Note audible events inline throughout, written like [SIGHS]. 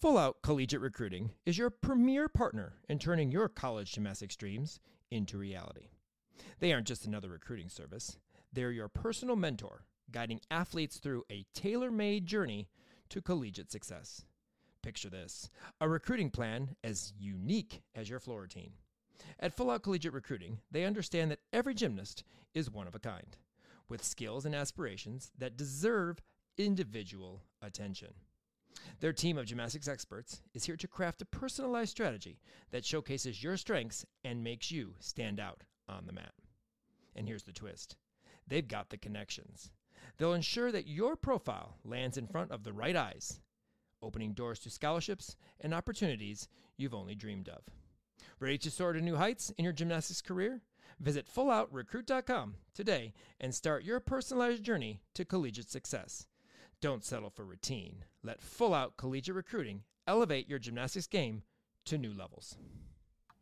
Full Out Collegiate Recruiting is your premier partner in turning your college gymnastics dreams into reality. They aren't just another recruiting service, they're your personal mentor, guiding athletes through a tailor made journey to collegiate success. Picture this a recruiting plan as unique as your floor routine. At Full Out Collegiate Recruiting, they understand that every gymnast is one of a kind, with skills and aspirations that deserve individual attention. Their team of gymnastics experts is here to craft a personalized strategy that showcases your strengths and makes you stand out on the mat. And here's the twist they've got the connections. They'll ensure that your profile lands in front of the right eyes, opening doors to scholarships and opportunities you've only dreamed of. Ready to soar to new heights in your gymnastics career? Visit fulloutrecruit.com today and start your personalized journey to collegiate success. Don't settle for routine. Let Full Out Collegiate Recruiting elevate your gymnastics game to new levels.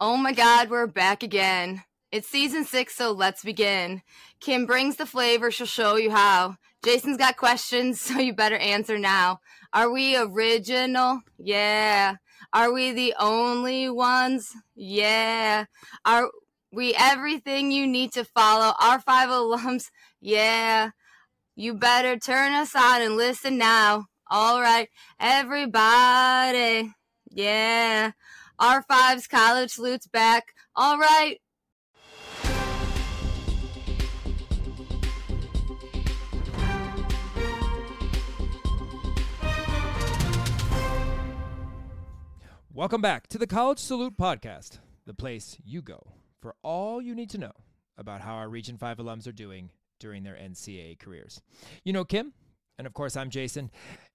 Oh my God, we're back again. It's season six, so let's begin. Kim brings the flavor, she'll show you how. Jason's got questions, [LAUGHS] so you better answer now. Are we original? Yeah. Are we the only ones? Yeah. Are we everything you need to follow? Our five alums? Yeah. You better turn us on and listen now. All right, everybody. Yeah. R5's college salutes back. All right. Welcome back to the College Salute Podcast, the place you go for all you need to know about how our Region 5 alums are doing during their NCAA careers. You know Kim, and of course I'm Jason,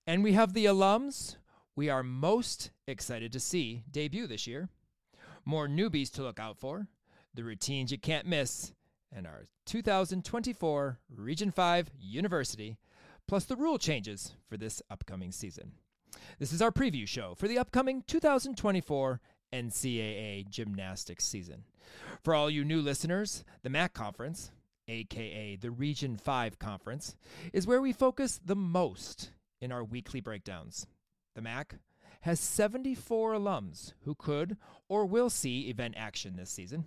and we have the alums we are most excited to see debut this year. More newbies to look out for, the routines you can't miss, and our 2024 Region 5 University, plus the rule changes for this upcoming season. This is our preview show for the upcoming 2024 NCAA gymnastics season. For all you new listeners, the MAC Conference, aka the Region 5 Conference, is where we focus the most in our weekly breakdowns. The MAC has 74 alums who could or will see event action this season.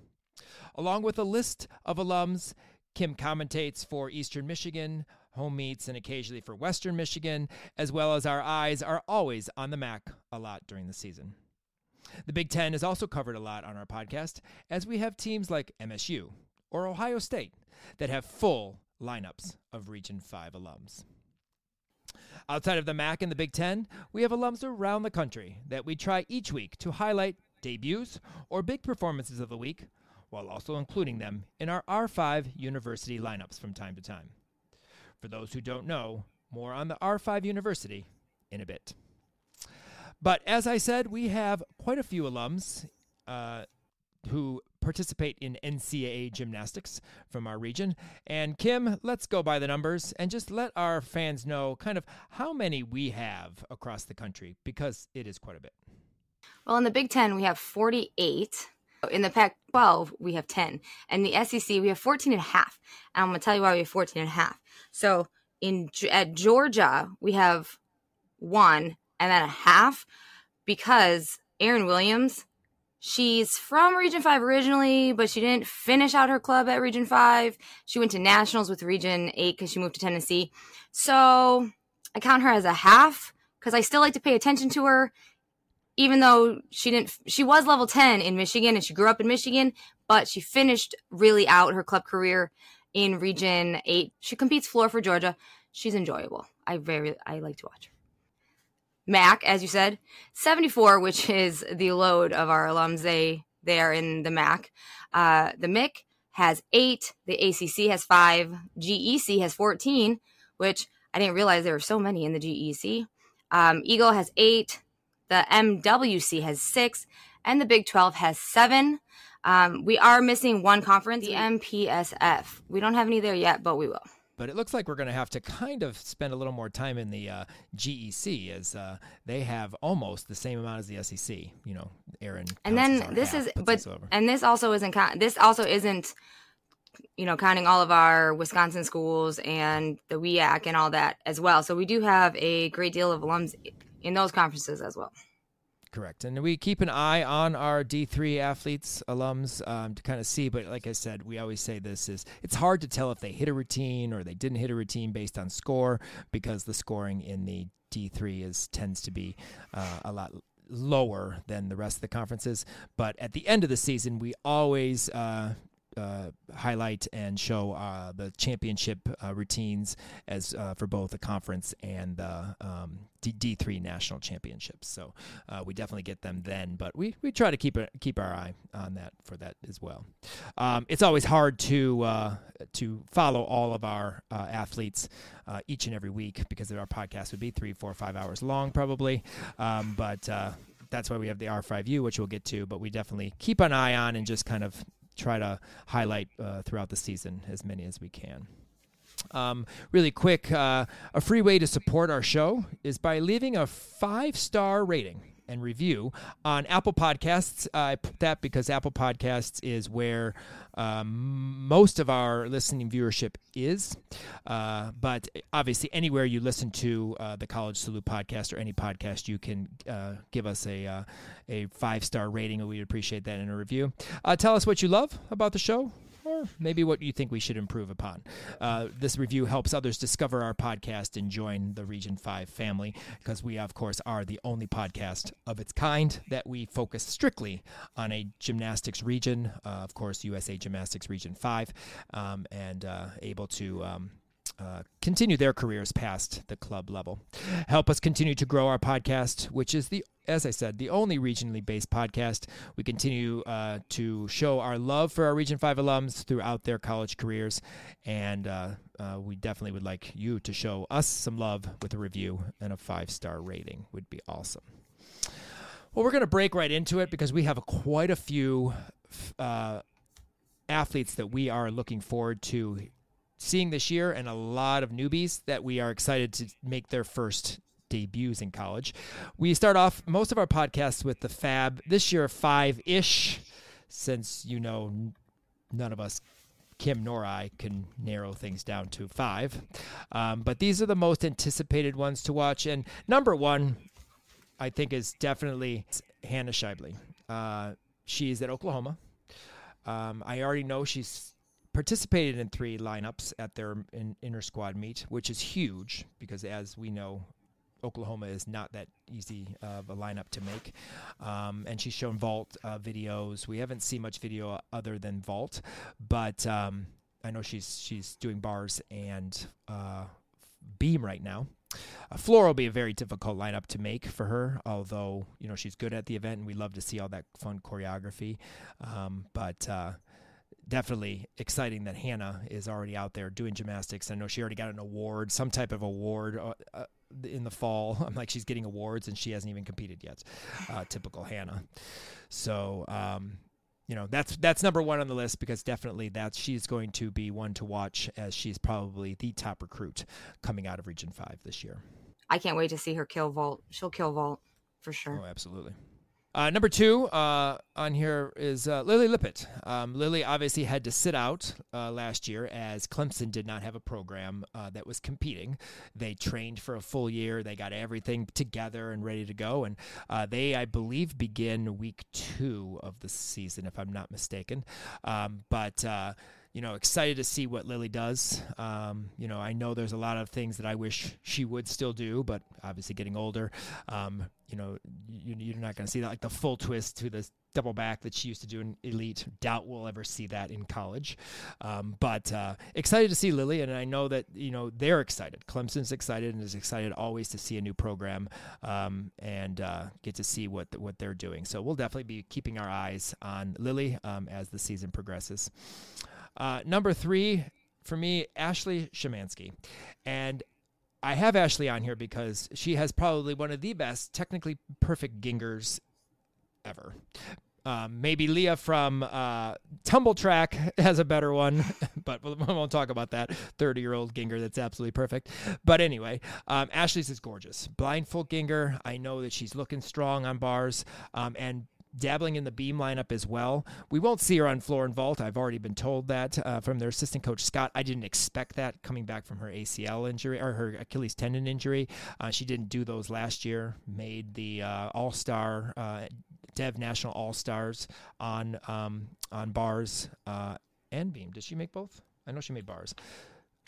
Along with a list of alums, Kim commentates for Eastern Michigan, home meets, and occasionally for Western Michigan, as well as our eyes are always on the MAC a lot during the season. The Big Ten is also covered a lot on our podcast, as we have teams like MSU or Ohio State that have full lineups of Region 5 alums. Outside of the MAC and the Big Ten, we have alums around the country that we try each week to highlight debuts or big performances of the week, while also including them in our R5 University lineups from time to time. For those who don't know, more on the R5 University in a bit. But as I said, we have quite a few alums uh, who participate in NCAA gymnastics from our region. And Kim, let's go by the numbers and just let our fans know kind of how many we have across the country because it is quite a bit. Well, in the Big Ten, we have 48. In the Pac 12, we have 10. And the SEC, we have 14 and a half. And I'm going to tell you why we have 14 and a half. So in at Georgia, we have one and then a half because Aaron Williams She's from Region 5 originally, but she didn't finish out her club at Region 5. She went to Nationals with Region 8 because she moved to Tennessee. So I count her as a half because I still like to pay attention to her, even though she didn't, she was level 10 in Michigan and she grew up in Michigan, but she finished really out her club career in Region 8. She competes floor for Georgia. She's enjoyable. I very, I like to watch her. Mac, as you said, 74, which is the load of our alums. They they are in the Mac. Uh, the MIC has eight. The ACC has five. GEC has 14, which I didn't realize there were so many in the GEC. Um, EAGL has eight. The MWC has six, and the Big 12 has seven. Um, we are missing one conference, the MPSF. We don't have any there yet, but we will but it looks like we're going to have to kind of spend a little more time in the uh, GEC as uh, they have almost the same amount as the SEC. You know, Aaron. And then this is, but and this also isn't this also isn't, you know, counting all of our Wisconsin schools and the WIAC and all that as well. So we do have a great deal of alums in those conferences as well. Correct. And we keep an eye on our D3 athletes, alums, um, to kind of see. But like I said, we always say this is it's hard to tell if they hit a routine or they didn't hit a routine based on score because the scoring in the D3 is tends to be uh, a lot lower than the rest of the conferences. But at the end of the season, we always uh, uh, highlight and show uh, the championship uh, routines as uh, for both the conference and the um, D- 3 national championships. So uh, we definitely get them then, but we, we try to keep a, keep our eye on that for that as well. Um, it's always hard to uh, to follow all of our athletes each and every week because our podcast would be three, four, five hours long probably, um, but that's why we have the R5U, which we'll get to, but we definitely keep an eye on and just kind of try to highlight uh, throughout the season as many as we can. Um, really quick, uh, a free way to support our show is by leaving a five star rating and review on Apple Podcasts. I put that because Apple Podcasts is where um, most of our listening viewership is. Uh, but obviously, anywhere you listen to uh, the College Salute podcast or any podcast, you can uh, give us a uh, a five star rating. We'd appreciate that in a review. Uh, tell us what you love about the show or maybe what you think we should improve upon. Uh, this review helps others discover our podcast and join the Region 5 family because we, of course, are the only podcast of its kind that we focus strictly on a gymnastics region, uh, of course, USA Gymnastics Region 5, um, and uh, able to. Um, uh, continue their careers past the club level. Help us continue to grow our podcast, which is the, as I said, the only regionally based podcast. We continue uh, to show our love for our Region 5 alums throughout their college careers, and uh, uh we definitely would like you to show us some love with a review and a five star rating. Would be awesome. Well, we're going to break right into it because we have quite a few uh, athletes that we are looking forward to seeing this year and a lot of newbies that we are excited to make their first debuts in college. We start off most of our podcasts with the Fab this year five ish, since you know none of us. Kim nor I can narrow things down to five. Um, but these are the most anticipated ones to watch. And number one, I think, is definitely Hannah Scheible. Uh, she's at Oklahoma. Um, I already know she's participated in three lineups at their in, squad meet, which is huge because, as we know, Oklahoma is not that easy of a lineup to make. Um, and she's shown vault uh, videos. We haven't seen much video other than vault, but um, I know she's she's doing bars and uh, beam right now. Uh, floor will be a very difficult lineup to make for her, although you know she's good at the event, and we love to see all that fun choreography. Um, but uh, definitely exciting that Hannah is already out there doing gymnastics. I know she already got an award, some type of award uh, uh, in the fall. [LAUGHS] I'm like, she's getting awards and she hasn't even competed yet. Uh, typical Hannah. So, um, you know that's that's number one on the list because definitely that she's going to be one to watch as she's probably the top recruit coming out of Region Five this year. I can't wait to see her kill vault. She'll kill vault for sure. Oh, absolutely. Uh, number two uh, on here is uh, Lilly Lippeatt. Um, Lily obviously had to sit out uh, last year as Clemson did not have a program uh, that was competing. They trained for a full year. They got everything together and ready to go. And uh, they, I believe, begin week two of the season, if I'm not mistaken. Um, but you know, excited to see what Lily does. Um, you know, I know there's a lot of things that I wish she would still do, but obviously getting older, um, you know, you, are not going to see that like the full twist to the double back that she used to do in elite. Doubt we'll ever see that in college. Um, but uh, excited to see Lily, and I know that you know they're excited. Clemson's excited and is excited always to see a new program um, and uh, get to see what what they're doing. So we'll definitely be keeping our eyes on Lily um, as the season progresses. Uh, number three for me, Ashley Shemansky. And I have Ashley on here because she has probably one of the best, technically perfect gingers ever. Um, maybe Leah from uh, Tumble Track has a better one, [LAUGHS] but we won't talk about that. 30 year old Ginger that's absolutely perfect. But anyway, um, Ashley's is gorgeous. Blindfold Ginger. I know that she's looking strong on bars. Um, and dabbling in the beam lineup as well. We won't see her on floor and vault. I've already been told that uh, from their assistant coach Scott. I didn't expect that coming back from her ACL injury or her Achilles tendon injury. Uh, she didn't do those last year. Made the uh, All Star uh, Dev National All Stars on um, on bars uh, and beam. Did she make both? I know she made bars.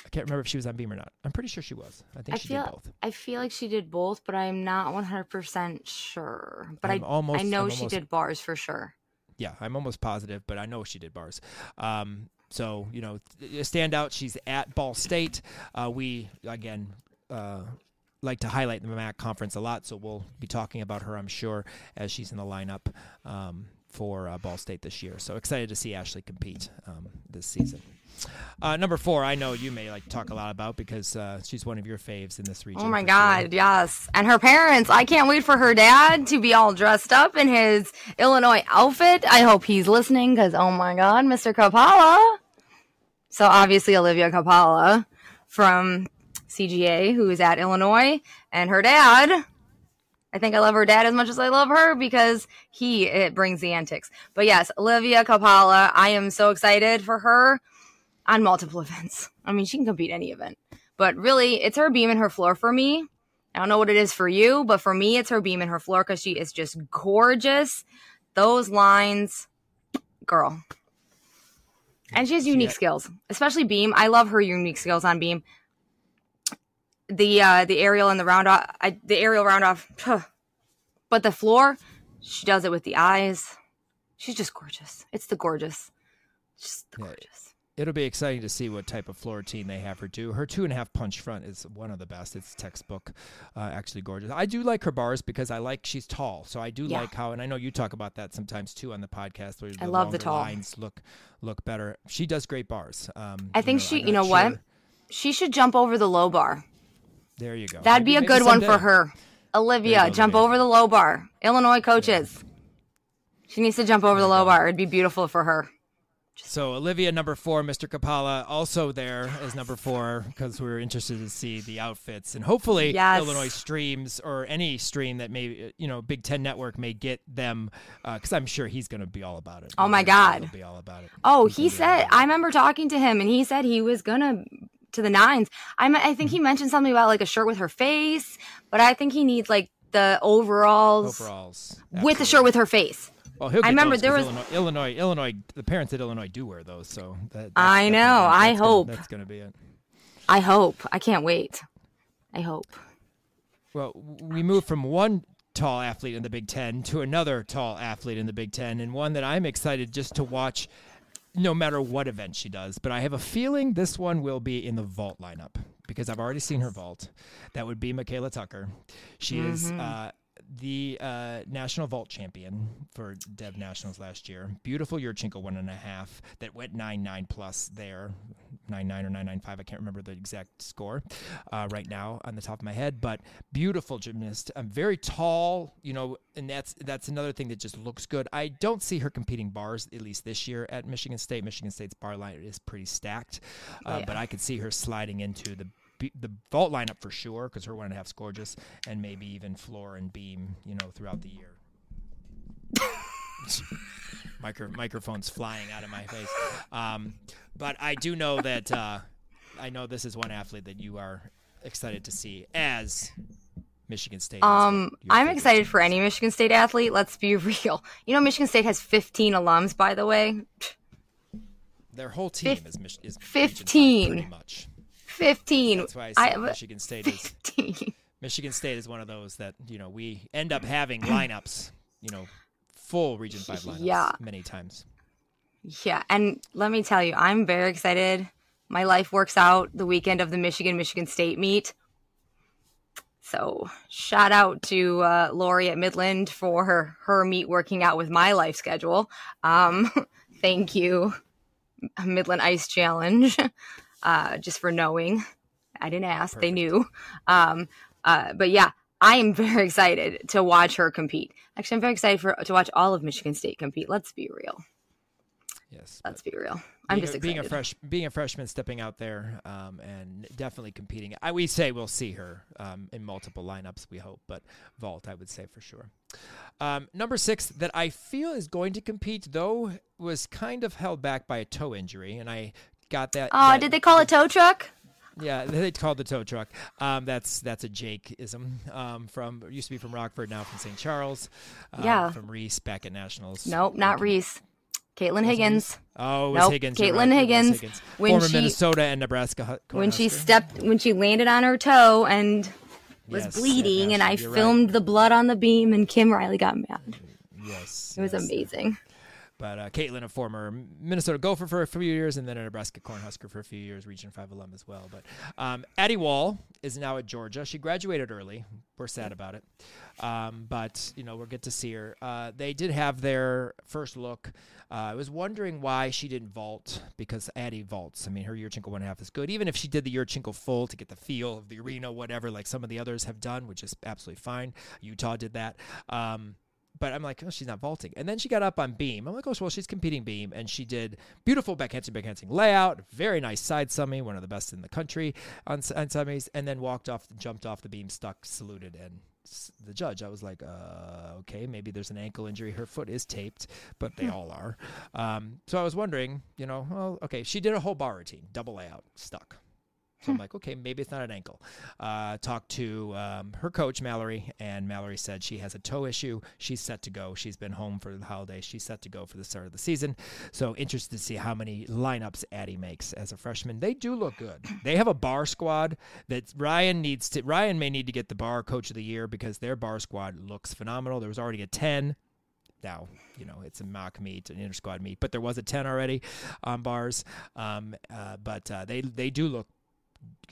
I can't remember if she was on beam or not. I'm pretty sure she was. I think I she feel did both. I feel like she did both, but I'm not 100% sure. But I'm I almost- I know I'm she did bars for sure. Yeah, I'm almost positive, but I know she did bars. Um, so you know, a standout. She's at Ball State. Uh, we again uh, like to highlight the MAC conference a lot, so we'll be talking about her, I'm sure, as she's in the lineup um, for uh, Ball State this year. So excited to see Ashley compete um, this season. Uh, number four, I know you may like talk a lot about because uh, she's one of your faves in this region. Oh my for sure. God, yes. And her parents, I can't wait for her dad to be all dressed up in his Illinois outfit. I hope he's listening because, oh my God, Mr. Kapala. So obviously, Olivia Kapala from CGA, who is at Illinois, and her dad. I think I love her dad as much as I love her because he it brings the antics. But yes, Olivia Kapala, I am so excited for her on multiple [LAUGHS] events. I mean, she can compete any event. But really, it's her beam and her floor for me. I don't know what it is for you, but for me, it's her beam and her floor because she is just gorgeous. Those lines, girl. And she has unique Yeah. skills, especially beam. I love her unique skills on beam. The uh, the aerial and the round off, I, the aerial round off, but the floor, she does it with the eyes. She's just gorgeous. It's the gorgeous, just the Yeah. It'll be exciting to see what type of floor routine they have her do. Her two and a half punch front is one of the best. It's textbook, uh, actually gorgeous. I do like her bars because I like she's tall, so I do Yeah. like how, and I know you talk about that sometimes too on the podcast. Where I love the tall. lines look look better. She does great bars. Um, I think she- I'm you know what? She should jump over the low bar. There you go. That'd be a maybe good one for her. Olivia, jump over the low bar. Illinois coaches. She needs to jump over the low bar. It'd be beautiful for her. So Olivia, number four, Mr. Kapala, also there as number four because we were interested to see the outfits and hopefully Yes. Illinois streams or any stream that may, you know, Big Ten Network may get them because I'm sure he's going to be all about it. Oh my God. he'll be all about it. Oh, He's he gonna be all said. I remember talking to him, and he said he was gonna to the nines. I I think Mm-hmm. he mentioned something about like a shirt with her face, but I think he needs like the overalls overalls with the shirt with her face. Well, he'll I remember those there was- Illinois, Illinois, Illinois. The parents at Illinois do wear those, so that, I know, I that's gonna- hope. that's going to be it. I hope. I can't wait. I hope. Well, we move from one tall athlete in the Big Ten to another tall athlete in the Big Ten, and one that I'm excited just to watch no matter what event she does. But I have a feeling this one will be in the vault lineup because I've already seen her vault. That would be Michaela Tucker. She is uh, the uh, national vault champion for Dev Nationals last year. Beautiful Yurchenko one and a half that went nine nine plus there, nine nine or nine nine five. I can't remember the exact score uh, right now on the top of my head, but beautiful gymnast. Um, very tall, you know, and that's that's another thing that just looks good. I don't see her competing bars at least this year at Michigan State. Michigan State's bar line is pretty stacked, uh, yeah. but I could see her sliding into the the vault lineup for sure because her one and a half's gorgeous, and maybe even floor and beam, you know, throughout the year. [LAUGHS] Micro- microphones flying out of my face. Um, but I do know that uh, I know this is one athlete that you are excited to see as Michigan State. Um, I'm excited team. for any Michigan State athlete. Let's be [LAUGHS] real. You know, Michigan State has 15 alums, by the way. Their whole team Fif- is, Mich- is 15. pretty much. 15. That's why I I- Michigan State is Michigan State is one of those that you know we end up having lineups, you know, full Region Five lineups Yeah. many times. Yeah, and let me tell you, I'm very excited. My life works out the weekend of the Michigan Michigan State meet. So shout out to uh, Lori at Midland for her her meet working out with my life schedule. Um, [LAUGHS] thank you, Midland Ice Challenge, uh, just for knowing. [LAUGHS] I didn't ask; they knew. Um, uh, but yeah, I am very excited to watch her compete. Actually, I'm very excited for to watch all of Michigan State compete. Let's be real. Yes. Let's be real. I'm just a, excited. being a fresh being a freshman stepping out there um, and definitely competing. I we say we'll see her um, in multiple lineups. We hope, but vault I would say for sure. Um, number six that I feel is going to compete though was kind of held back by a toe injury, and I got that. Oh, that- did they call it tow truck? Yeah, [LAUGHS] they called the tow truck. Um, that's that's a Jake-ism um, from used to be from Rockford, now from St. Charles. Um, Yeah. from Reese back at Nationals. Nope, not Reese. Caitlin Higgins. Oh, it was Nope, Higgins. Caitlin right, Higgins. Higgins. When Former she- Minnesota and Nebraska. When she stepped, when she landed on her toe and was Yes, bleeding, and I you're right. filmed the blood on the beam, and Kim Riley got mad. Yes, It was yes. amazing. But uh, Caitlin, a former Minnesota Gopher for a few years, and then a Nebraska Cornhusker for a few years, Region Five alum as well. But um, Addie Wall is now at Georgia. She graduated early. We're sad about it, um, but you know we'll get to see her. Uh, they did have their first look. Uh, I was wondering why she didn't vault because Addie vaults. I mean, her Yurchenko half is good. Even if she did the Yurchenko full to get the feel of the arena, whatever, like some of the others have done, which is absolutely fine. Utah did that. Um, but I'm like, oh, she's not vaulting. And then she got up on beam. I'm like, oh, well, she's competing beam. And she did beautiful backhanding, backhanding layout, very nice side summy, one of the best in the country on, on summies, and then walked off, jumped off the beam, stuck, saluted, and the judge, I was like, uh, okay, maybe there's an ankle injury. Her foot is taped, but they all are. Um, so I was wondering, you know, well, okay, she did a whole bar routine, double layout, stuck. So I'm like, okay, maybe it's not an ankle. Uh, talked to um, her coach, Mallory, and Mallory said she has a toe issue. She's set to go. She's been home for the holidays. She's set to go for the start of the season. So interested to see how many lineups Addie makes as a freshman. They do look good. They have a bar squad that Ryan needs to. Ryan may need to get the bar coach of the year because their bar squad looks phenomenal. There was already a 10 now you know it's a mock meet an inter squad meet but there was a 10 already on bars um, uh, but uh, they they do look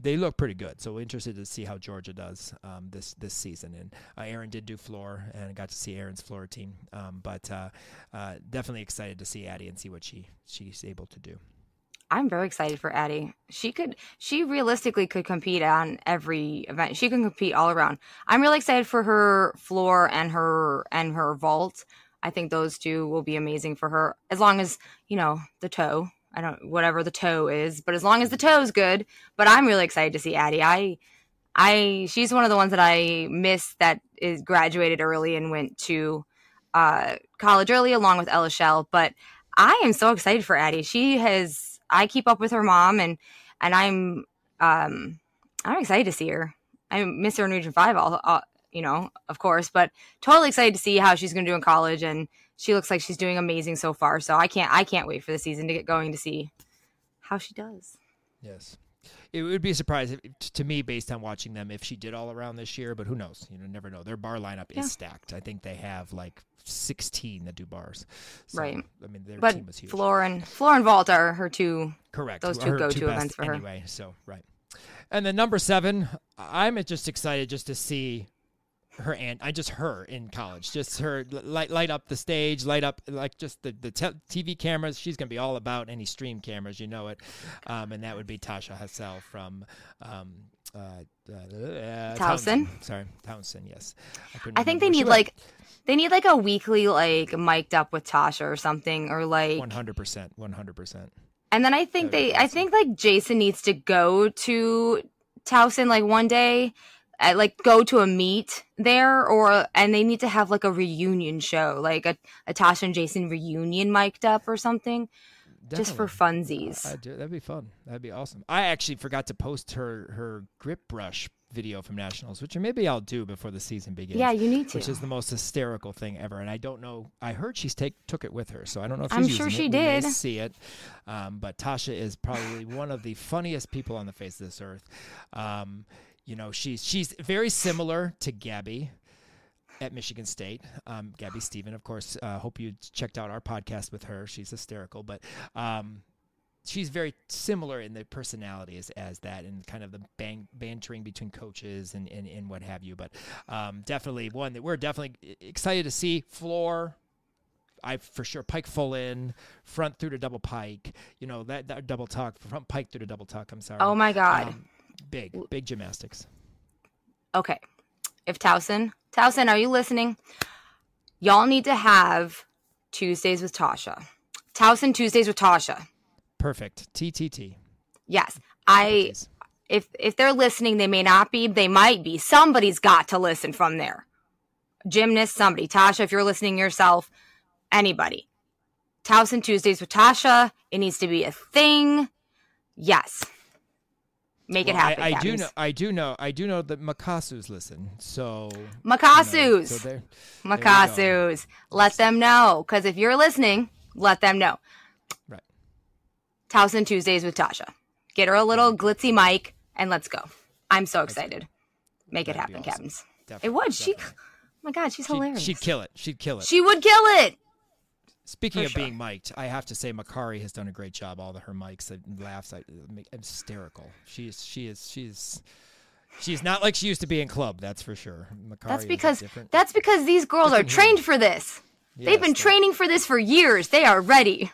they look pretty good so we're interested to see how georgia does um, this this season and uh, aaron did do floor and I got to see aaron's floor team um, but uh, uh, definitely excited to see addie and see what she she's able to do I'm very excited for Addie. She could, she realistically could compete on every event. She can compete all around. I'm really excited for her floor and her and her vault. I think those two will be amazing for her as long as you know the toe. I don't whatever the toe is, but as long as the toe is good. But I'm really excited to see Addie. I, I she's one of the ones that I miss that is graduated early and went to uh, college early along with Ella Shell. But I am so excited for Addie. She has I keep up with her mom and and I'm um I'm excited to see her. I miss her in Region Five, all, all you know, of course, but totally excited to see how she's going to do in college. And she looks like she's doing amazing so far. So I can't I can't wait for the season to get going to see how she does. yes it would be a surprise if, to me based on watching them if she did all around this year but who knows you know never know their bar lineup Yeah. is stacked i think they have like 16 that do bars So, Right. i mean their But team was huge Floor and Floor and Vault are her two. Correct. Those two go-to events for her. Anyway, so right. And then number seven, I'm just excited just to see her and I just her in college, just her light light up the stage, light up like just the the te- TV cameras. She's gonna be all about any stream cameras, you know it. Um, and that would be Tasha Hassel from. Um, uh, uh, Towson? Sorry, Townsend. Yes. I, I think they need like they need like a weekly like mic'd up with Tasha or something or like 100%. 100%. And then I think That'd they, I think like Jason needs to go to Towson like one day, uh, like go to a meet there, or and they need to have like a reunion show, like a, a Tasha and Jason reunion mic'd up or something, just for Definitely. funsies. I do. That'd be fun. That'd be awesome. I actually forgot to post her her grip brush video from nationals, which maybe I'll do before the season begins. yeah, you need to. Which is the most hysterical thing ever, and I don't know. I heard she's take took it with her, so I don't know if I'm sure it. she may did. see it, um, but Tasha is probably one of the funniest people on the face of this earth. Um, you know, she's she's very similar to Gabby at Michigan State. Um, Gabby Steven, of course. Uh, hope you checked out our podcast with her. She's hysterical, but um, she's very similar in the personality as, as that and kind of the bang, bantering between coaches and, and, and what have you. But um, definitely one that we're definitely excited to see. Floor. I for sure pike full in, front through to double pike. You know that, that double tuck, front pike through to double tuck. I'm sorry. oh my god. Um, big, big gymnastics. okay, if Towson, Towson, are you listening? Y'all need to have Tuesdays with Tasha. Towson Tuesdays with Tasha. Perfect. TTT. Yes. I if if they're listening, they may not be, they might be. Somebody's got to listen from there. Gymnast, somebody. Tasha, if you're listening yourself, anybody. Towson Tuesdays with Tasha. It needs to be a thing. Yes. Make well, it happen. I, I do know. I do know. I do know that Makasus listen. So Makasus, you know, so Makasus, let them know. Because if you're listening, let them know. Right. Towson Tuesdays with Tasha. Get her a little glitzy mic and let's go. I'm so excited. Make it happen, awesome. Captains. Definitely, it would. Definitely. She. Oh my God, she's hilarious. She'd kill it. She'd kill it. She would kill it. Speaking For of sure. being mic'd, I have to say Makari has done a great job. All the her mics and laughs, i'm hysterical. She's she is she's she's not like she used to be in club. That's for sure. Makari that's because that's because these girls are trained for this. Yes, They've been training for this for years. They are ready.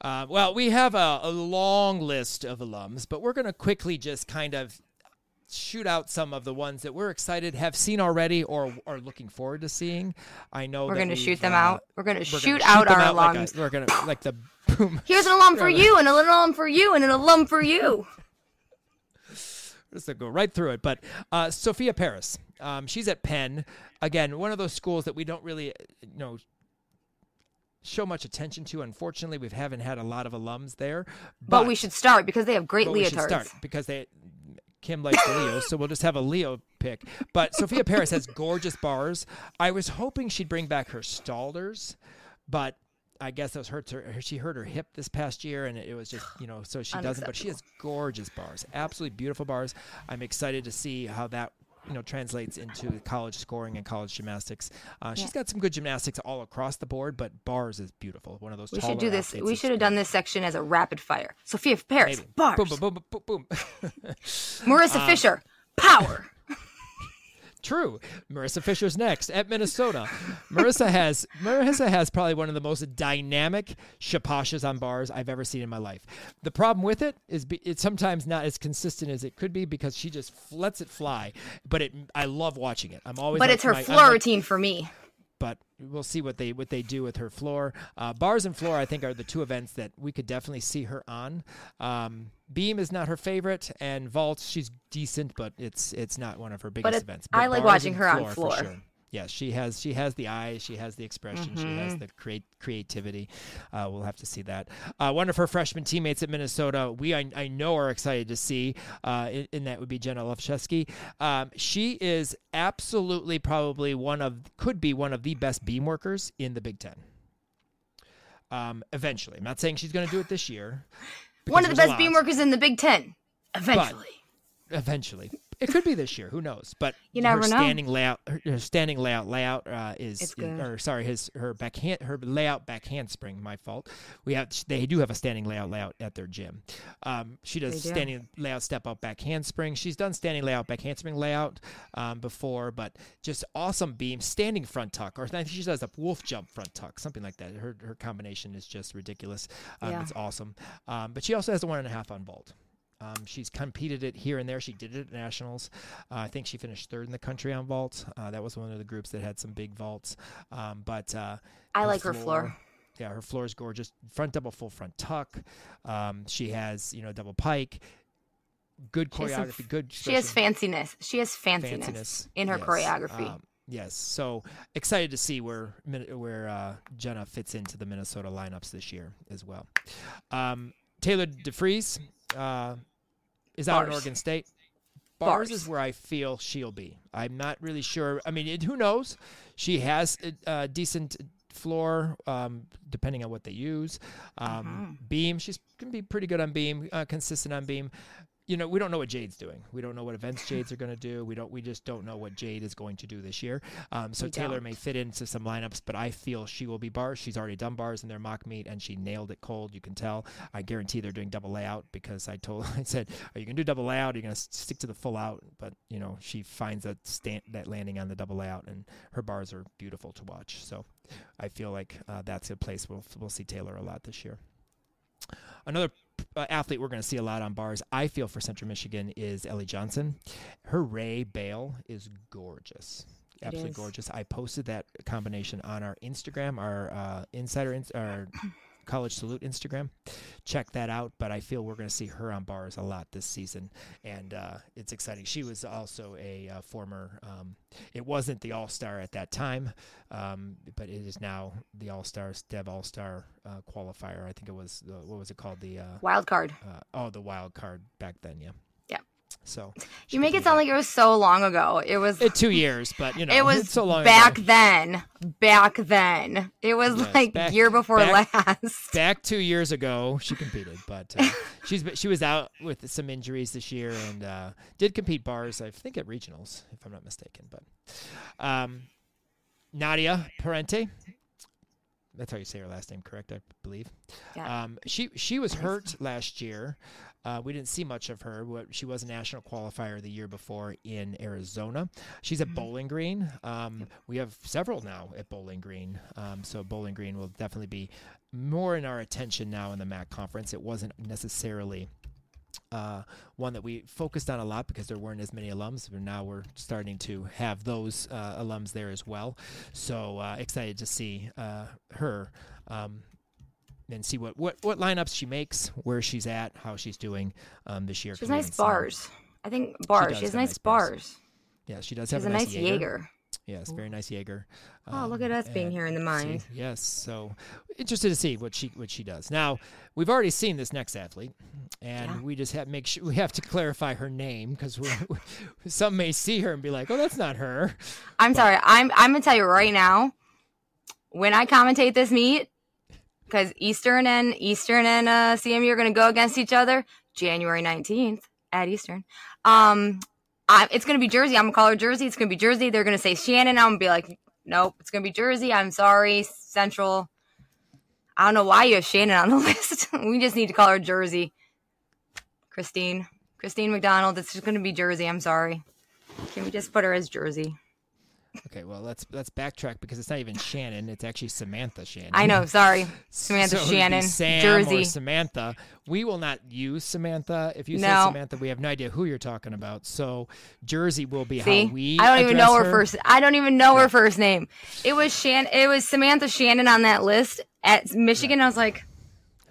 Uh, well, we have a, a, long list of alums, but we're going to quickly just kind of shoot out some of the ones that we're excited have seen already or are looking forward to seeing. I know we're going to shoot them uh, out. We're going to shoot out our out alums. Like a, we're going to like the boom. [LAUGHS] Here's an alum for you, and an alum for you, and an alum for you. [LAUGHS] Just to go right through it, but uh, Sophia Paris, um, she's at Penn. Again, one of those schools that we don't really, you know, show much attention to. Unfortunately, we haven't had a lot of alums there. But, but we should start because they have great leotards. Start because they Kim likes Leo, so we'll just have a Leo pick. But Sophia Paris has gorgeous bars. I was hoping she'd bring back her Stalders, but I guess that was hurt her. She hurt her hip this past year, and it was just you know so she doesn't. But she has gorgeous bars, absolutely beautiful bars. I'm excited to see how that you know translates into college scoring and college gymnastics. Uh, yeah. She's got some good gymnastics all across the board, but bars is beautiful. One of those. We should do this. We should have done this section as a rapid fire. Sophia Paris, Maybe. bars. Boom, boom, boom, boom, boom. [LAUGHS] Marissa um, Fisher, power. True. Marissa Fisher's next at Minnesota. Marissa has Marissa has probably one of the most dynamic shaposhes on bars I've ever seen in my life. The problem with it is be, it's sometimes not as consistent as it could be because she just lets it fly. But it I love watching it. I'm always But like, it's her my, floor routine for me but we'll see what they what they do with her floor. Uh, bars and floor, I think, are the two events that we could definitely see her on. Um, beam is not her favorite, and vault she's decent, but it's it's not one of her biggest but events. But I like watching her floor, on floor. Yes, she has she has the eyes, she has the expression, mm-hmm. she has mm-hmm. the create creativity. Uh, we'll have to see that. Uh, one of her freshman teammates at Minnesota, we I, I know are excited to see, uh, in, in, that would be Jenna Lovchesky. Um, she is absolutely probably one of could be one of the best beam workers in the Big Ten. Um, eventually, I'm not saying she's going to do it this year. One of the best beam workers in the Big Ten. Eventually. But eventually. It could be this year. Who knows? But you never her know. standing layout, her standing layout layout uh, is, is or sorry, his her backhand her layout back handspring. My fault. We have they do have a standing layout layout at their gym. Um, she does do. standing layout step up back handspring. She's done standing layout back handspring layout um, before, but just awesome beam standing front tuck, or I think she does a wolf jump front tuck, something like that. Her her combination is just ridiculous. Um, yeah. It's awesome. Um, but she also has a one and a half on vault. Um, she's competed it here and there. She did it at nationals. Uh, I think she finished third in the country on vault. Uh, that was one of the groups that had some big vaults. Um, but uh, I her like floor, her floor. Yeah, her floor is gorgeous. Front double full front tuck. Um, she has you know double pike. Good choreography. Some, good. She has fanciness. She has fanciness, fanciness. in her yes. choreography. Um, Yes, so excited to see where where uh, Jenna fits into the Minnesota lineups this year as well. Um, Taylor DeFries, uh, is out in Oregon State. Bars, Bars, is where I feel she'll be. I'm not really sure. I mean, it, who knows? She has a, a decent floor, um, depending on what they use. Um, uh-huh. Beam, she's going to be pretty good on beam, uh, consistent on beam you know, we don't know what Jade's doing. We don't know what events Jade's are going to do. We don't. We just don't know what Jade is going to do this year. Um, so we Taylor don't. may fit into some lineups, but I feel she will be bars. She's already done bars in their mock meet, and she nailed it cold. You can tell. I guarantee they're doing double layout because I told, [LAUGHS] I said, "Are you going to do double layout? Are you going to stick to the full out?" But you know, she finds that stand that landing on the double layout, and her bars are beautiful to watch. So I feel like uh, that's a place we'll we'll see Taylor a lot this year. Another athlete we're going to see a lot on bars, I feel, for Central Michigan is Ellie Johnson. Her Ray bail is gorgeous. absolutely gorgeous. I posted that combination on our Instagram, our uh, insider, ins- our [CLEARS THROAT] college salute Instagram. Check that out. But I feel we're going to see her on bars a lot this season, and uh, it's exciting. She was also a uh, former. Um, it wasn't the All Star at that time, um, but it is now the All Stars Dev All Star uh, qualifier. I think it was the, what was it called the uh, Wild card. uh, oh the wild card back then. Yeah. So You make it sound like it was so long ago. It was. it two years, but you know it was so long back ago. then. Back then. It was Yes, like back- year before back- last. [LAUGHS] back two years ago she competed but uh, she's she was out with some injuries this year and uh, did compete bars i think at regionals if i'm not mistaken but um, nadia parente that's how you say her last name correct i believe Yeah. um, she she was hurt last year uh, we didn't see much of her. She was a national qualifier the year before in Arizona. She's at Bowling Green. Um, we have several now at Bowling Green, um, so Bowling Green will definitely be more in our attention now in the MAC conference. It wasn't necessarily uh, one that we focused on a lot because there weren't as many alums, but now we're starting to have those uh, alums there as well. So uh, excited to see uh, her. Um, and see what, what, what lineups she makes, where she's at, how she's doing um, this year. She has nice bars. I think bars. does She has nice bars. bars. Yeah, she does She have has a a nice Jaeger. Jaeger. Yes, very nice Jaeger. Oh, look at Um, us being here in the see- yes, so interested to see what she what she does. Now we've already seen this next athlete, and Yeah. we just have make sure [LAUGHS] we have to clarify her name because [LAUGHS] some may see her and be like, "Oh, that's not her." I'm sorry. I'm I'm gonna tell you right now. When I commentate this meet, because Eastern and Eastern and uh, CMU are gonna go against each other January 19th at Eastern. Um, I, it's gonna be Jersey. I'm gonna call her Jersey. It's gonna be Jersey. They're gonna say Shannon. I'm gonna be like, nope. It's gonna be Jersey. I'm sorry, Central. I don't know why you have Shannon on the [LAUGHS] list. we just need to call her Jersey. Christine. Christine McDonald. It's just gonna be Jersey. I'm sorry. Can we just put her as Jersey? Okay, well let's let's backtrack because it's not even Shannon; it's actually Samantha Shannon. I know. Sorry, [LAUGHS] Samantha So Shannon, Sam Jersey. or Samantha. We will not use Samantha. If you say Samantha, we have no idea who you're talking about. So Jersey will be See, how we. I don't even know her, address first. I don't even know her first name. It was Shan. It was Samantha Shannon on that list at Michigan. I was like,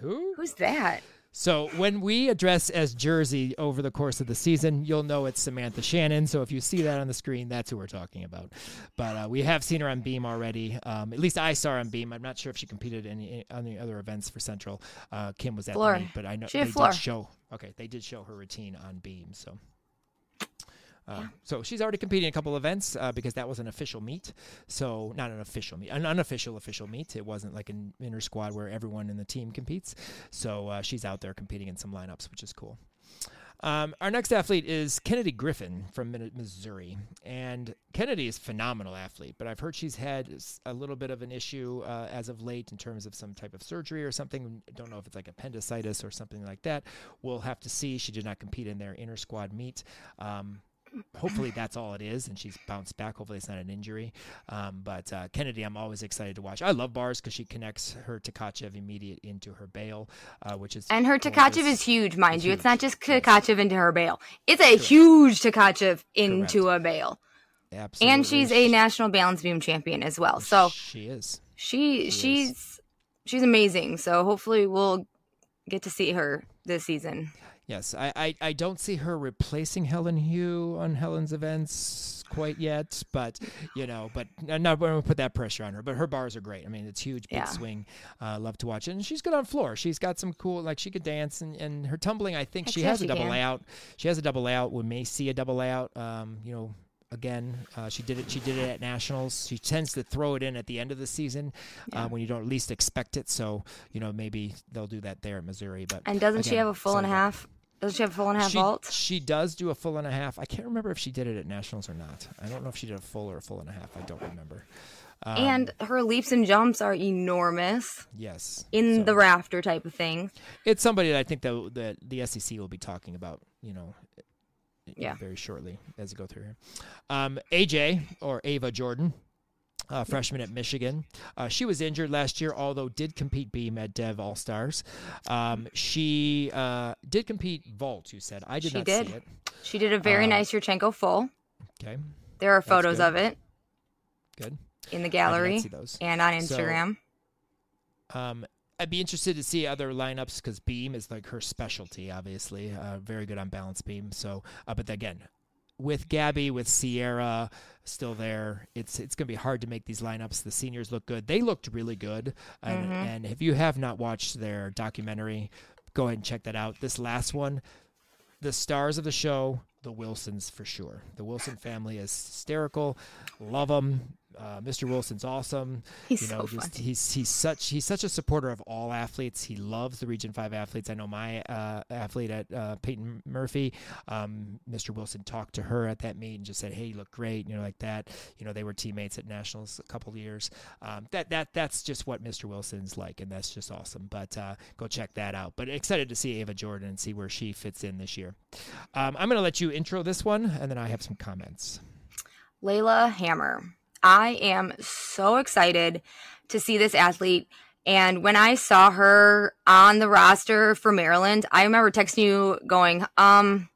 Who? who's that? So when we address as Jersey over the course of the season, you'll know it's Samantha Shannon. So if you see that on the screen, that's who we're talking about. But uh, we have seen her on Beam already. Um, at least I saw her on Beam. I'm not sure if she competed in any, any other events for Central. Uh, Kim was at Floor. the meet, but I know She they did show. Okay, they did show her routine on Beam. So. Uh, So she's already competing in a couple events uh, because that was an official meet. So not an official meet, an unofficial official meet. It wasn't like an inner squad where everyone in the team competes. So uh, she's out there competing in some lineups, which is cool. Um, our next athlete is Kennedy Griffin from Missouri, and Kennedy is a phenomenal athlete. But I've heard she's had a little bit of an issue uh, as of late in terms of some type of surgery or something. I don't know if it's like appendicitis or something like that. We'll have to see. She did not compete in their inter squad meet. Um, hopefully that's all it is and she's bounced back hopefully it's not an injury um, but uh, kennedy i'm always excited to watch i love bars because she connects her Tkachev immediate into her bail uh, which is And her. Tkachev is huge, mind you. It's not just Tkachev into her bail. It's a huge Tkachev into a bail. Absolutely. And she's a national balance beam champion as well. So she is she She is. she's she's amazing. So hopefully we'll get to see her this season. Yes I, I i don't see her replacing helen hu on helen's events quite yet but you know but i'm not going to put that pressure on her but her bars are great i mean it's huge big Yeah. swing uh, love to watch it and she's good on floor she's got some cool like she could dance and, and her tumbling i think Heck she has a double can. layout she has a double layout we may see a double layout um, you know again uh, she did it she did it at nationals she tends to throw it in at the end of the season Yeah. uh, when you don't least expect it so you know maybe they'll do that there at missouri but And doesn't she have a full and a half? Doesn't she have a full and a half she, vault? She does do a full and a half. I can't remember if she did it at nationals or not. I don't know if she did a full or a full and a half. I don't remember. Um, and her leaps and jumps are enormous yes, in so the rafter type of thing. it's somebody that I think that that the SEC will be talking about. You know, Yeah. very shortly as we go through here. Um, AJ or Ava Jordan. Uh, freshman at Michigan. Uh, she was injured last year, although did compete beam at Dev All Stars. Um, she uh, did compete vault. You said I did She not did. see it. She did a very Um, nice Yurchenko full. Okay, There are photos of it. Good. in the gallery see those. and on So- Instagram. Um, I'd be interested to see other lineups because beam is like her specialty, obviously. Uh, very good on balance beam. So, uh, but again, with Gabby, with Sierra still there, it's it's gonna be hard to make these lineups. The seniors look good. They looked really good. And, Mhm. and if you have not watched their documentary, go ahead and check that out. This last one, the stars of the show, the Wilsons for sure. The Wilson family is hysterical. Love them. Uh, Mr. Wilson's awesome He's you know, so just fun. he's he's such he's such a supporter of all athletes. He loves the Region Five athletes. I know my uh, athlete at uh, Peyton Murphy, um, Mr. Wilson talked to her at that meet and just said, "Hey, you look great," you know, like that. You know, they were teammates at nationals a couple of years. Um, that that that's just what Mr. Wilson's like, and that's just awesome. But uh, go check that out. But excited to see Ava Jordan and see where she fits in this year. Um, I'm going to let you intro this one, and then I have some comments. Layla Hammer. I am so excited to see this athlete. And when I saw her on the roster for Maryland, I remember texting you going, um,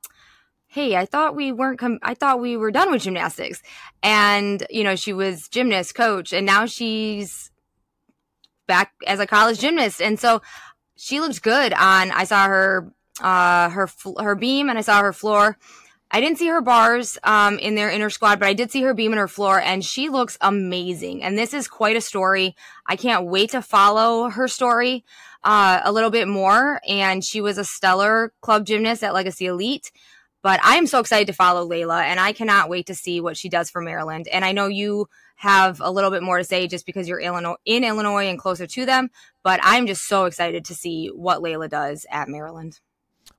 hey, I thought we weren't com- I thought we were done with gymnastics. And, you know, she was gymnast coach and now she's back as a college gymnast. And so she looked good on I saw her uh her her beam and I saw her floor. I didn't see her bars um, in their inner squad, but I did see her beam and her floor, and she looks amazing. And this is quite a story. I can't wait to follow her story uh, a little bit more. And she was a stellar club gymnast at Legacy Elite. But I'm so excited to follow Layla, and I cannot wait to see what she does for Maryland. And I know you have a little bit more to say just because you're Illinois, in Illinois and closer to them. But I'm just so excited to see what Layla does at Maryland.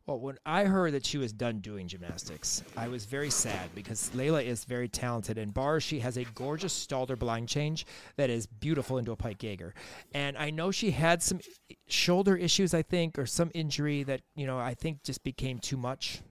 Well, when I heard that she was done doing gymnastics, I was very sad because Layla is very talented. In bars, she has a gorgeous Stalder blind change that is beautiful into a pike Jaeger. And I know she had some shoulder issues, I think, or some injury that, you know, I think just became too much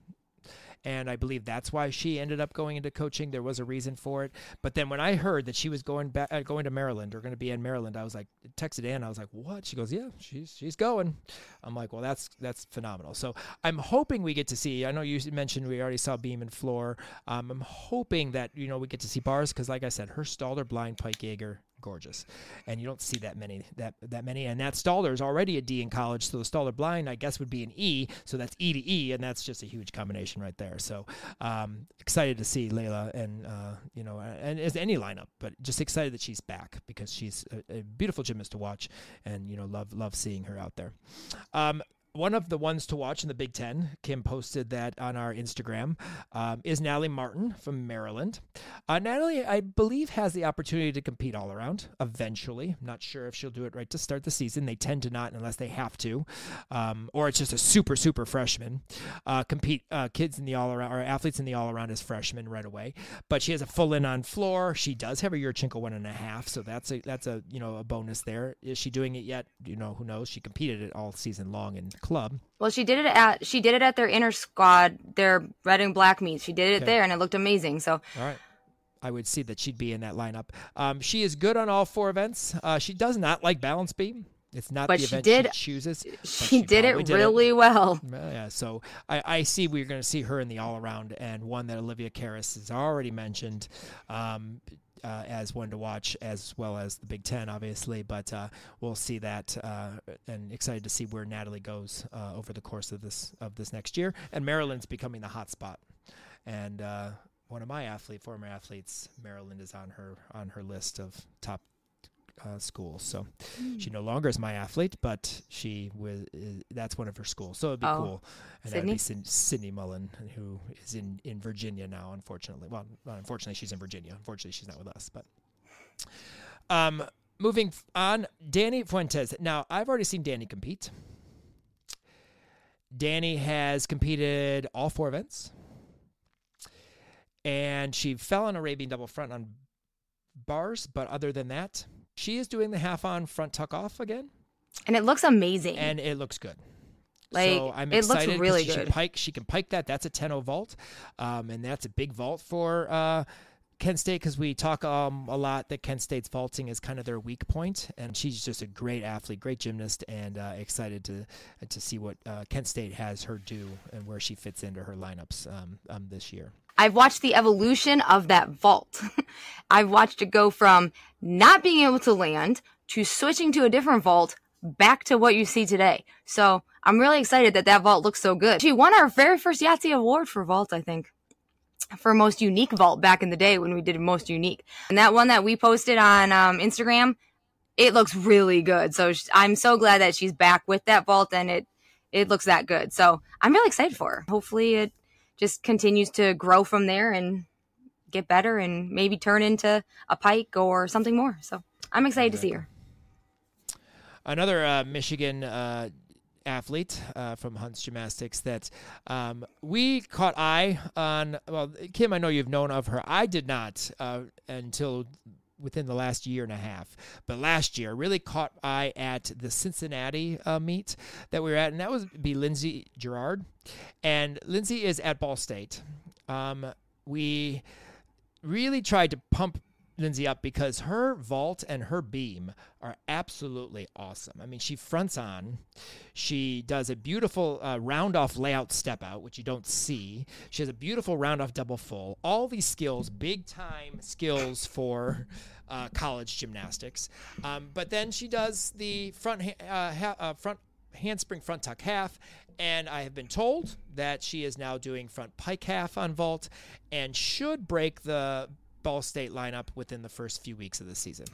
and I believe that's why she ended up going into coaching. There was a reason for it. But then when I heard that she was going back, uh, going to Maryland or going to be in Maryland, I was like, texted in. I was like, what? She goes, yeah, she's she's going. I'm like, well, that's that's phenomenal. So I'm hoping we get to see. I know you mentioned we already saw beam and floor. Um, I'm hoping that you know we get to see bars because, like I said, her Stalder blind Pike Jaeger gorgeous, and you don't see that many that that many. And that Stalder is already a D in college, so the Stalder blind I guess would be an E. So that's E to E, and that's just a huge combination right there. So um, excited to see Layla, and uh, you know, and as any lineup, but just excited that she's back because she's a, a beautiful gymnast to watch, and you know, love love seeing her out there. Um, one of the ones to watch in the Big Ten, Kim posted that on our Instagram, um, is Natalie Martin from Maryland. Uh, Natalie, I believe, has the opportunity to compete all around eventually. I'm not sure if she'll do it right to start the season. They tend to not unless they have to, um, or it's just a super, super freshman. Uh, compete uh, kids in the all around or athletes in the all around as freshmen right away. But she has a full in on floor. She does have a year Yurchenko one and a half, so that's a that's a you know a bonus there. Is she doing it yet? You know, who knows? She competed it all season long in club. Well, she did it at she did it at their inner squad, their red and black meets. She did it Okay. there, and it looked amazing. So All right. I would see that she'd be in that lineup. Um, she is good on all four events. Uh, she does not like balance beam. It's not But the she event did- she chooses. but she, did it did really well. Well, Yeah, so I, I see we're going to see her in the all around, and one that Olivia Karas has already mentioned um, uh, as one to watch, as well as the Big Ten, obviously. But uh, we'll see that, uh, and excited to see where Natalie goes uh, over the course of this of this next year. And Maryland's becoming the hot spot, and uh, one of my athlete, former athletes, Maryland is on her on her list of top uh, schools. So she no longer is my athlete, but she was. Uh, that's one of her schools, so it'd be Oh. cool. And that'd be Syd- Sydney Mullen, who is in in Virginia now. Unfortunately, well, unfortunately, she's in Virginia. Unfortunately, she's not with us. But um, moving on, Danny Fuentes. Now, I've already seen Danny compete. Danny has competed all four events, and she fell on Arabian double front on bars. But other than that, she is doing the half on front tuck off again, And it looks amazing. and it looks good. Like, so I'm it looks really she good. Can pike, she can pike that. That's a 10 vault, um, and that's a big vault for uh, Kent State because we talk um, a lot that Kent State's vaulting is kind of their weak point, and she's just a great athlete, great gymnast, and uh, excited to to see what uh, Kent State has her do and where she fits into her lineups um, um, this year. I've watched the evolution of that vault. [LAUGHS] I've watched it go from not being able to land to switching to a different vault back to what you see today. So I'm really excited that that vault looks so good. She won our very first Yahtzee award for vault, I think for most unique vault back in the day when we did most unique. And that one that we posted on um, Instagram, it looks really good. So I'm so glad that she's back with that vault and it it looks that good. So I'm really excited for her. Hopefully it just continues to grow from there and get better and maybe turn into a pike or something more. So I'm excited exactly. to see her. Another uh, Michigan uh, athlete uh, from Hunt's Gymnastics that um, we caught eye on. Well, Kim, I know you've known of her. I did not uh, until within the last year and a half. But last year, really caught eye at the Cincinnati uh, meet that we were at, and that was be Lindsay Gerard. And Lindsay is at Ball State. Um, we really tried to pump Lindsey up because her vault and her beam are absolutely awesome. I mean, she fronts on, she does a beautiful uh, round off layout step out, which you don't see. She has a beautiful round off double full. All these skills, big time skills for uh, college gymnastics. Um, but then she does the front uh, ha- uh, front handspring front tuck half and I have been told that she is now doing front pike half on vault and should break the Ball State lineup within the first few weeks of the season.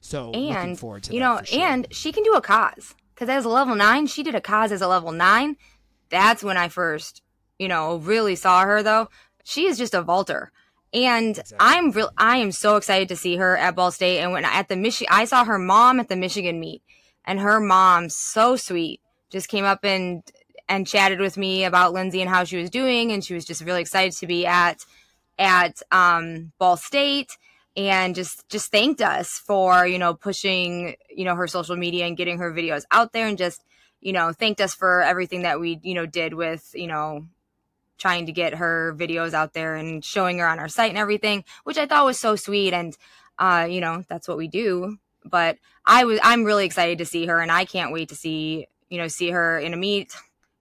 So and, looking forward to you know, sure. and she can do a cause because as a level nine, she did a cause as a level nine. That's when I first, you know, really saw her though. She is just a vaulter. And exactly. I'm real I am so excited to see her at Ball State. And when at the Michigan I saw her mom at the Michigan meet and her mom so sweet just came up and and chatted with me about Lindsay and how she was doing and she was just really excited to be at at um, Ball State and just just thanked us for you know pushing you know her social media and getting her videos out there and just you know thanked us for everything that we you know did with you know trying to get her videos out there and showing her on our site and everything which i thought was so sweet. And uh you know that's what we do. But i was i'm really excited to see her and i can't wait to see you know see her in a meet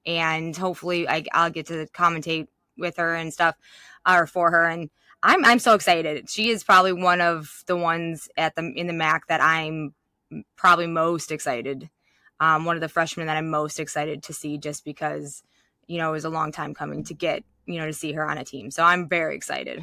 and hopefully I, i'll get to commentate with her and stuff or for her. And I'm I'm so excited. She is probably one of the ones at the in the MAC that I'm probably most excited. Um, one of the freshmen that I'm most excited to see, just because you know it was a long time coming to get you know to see her on a team. So I'm very excited.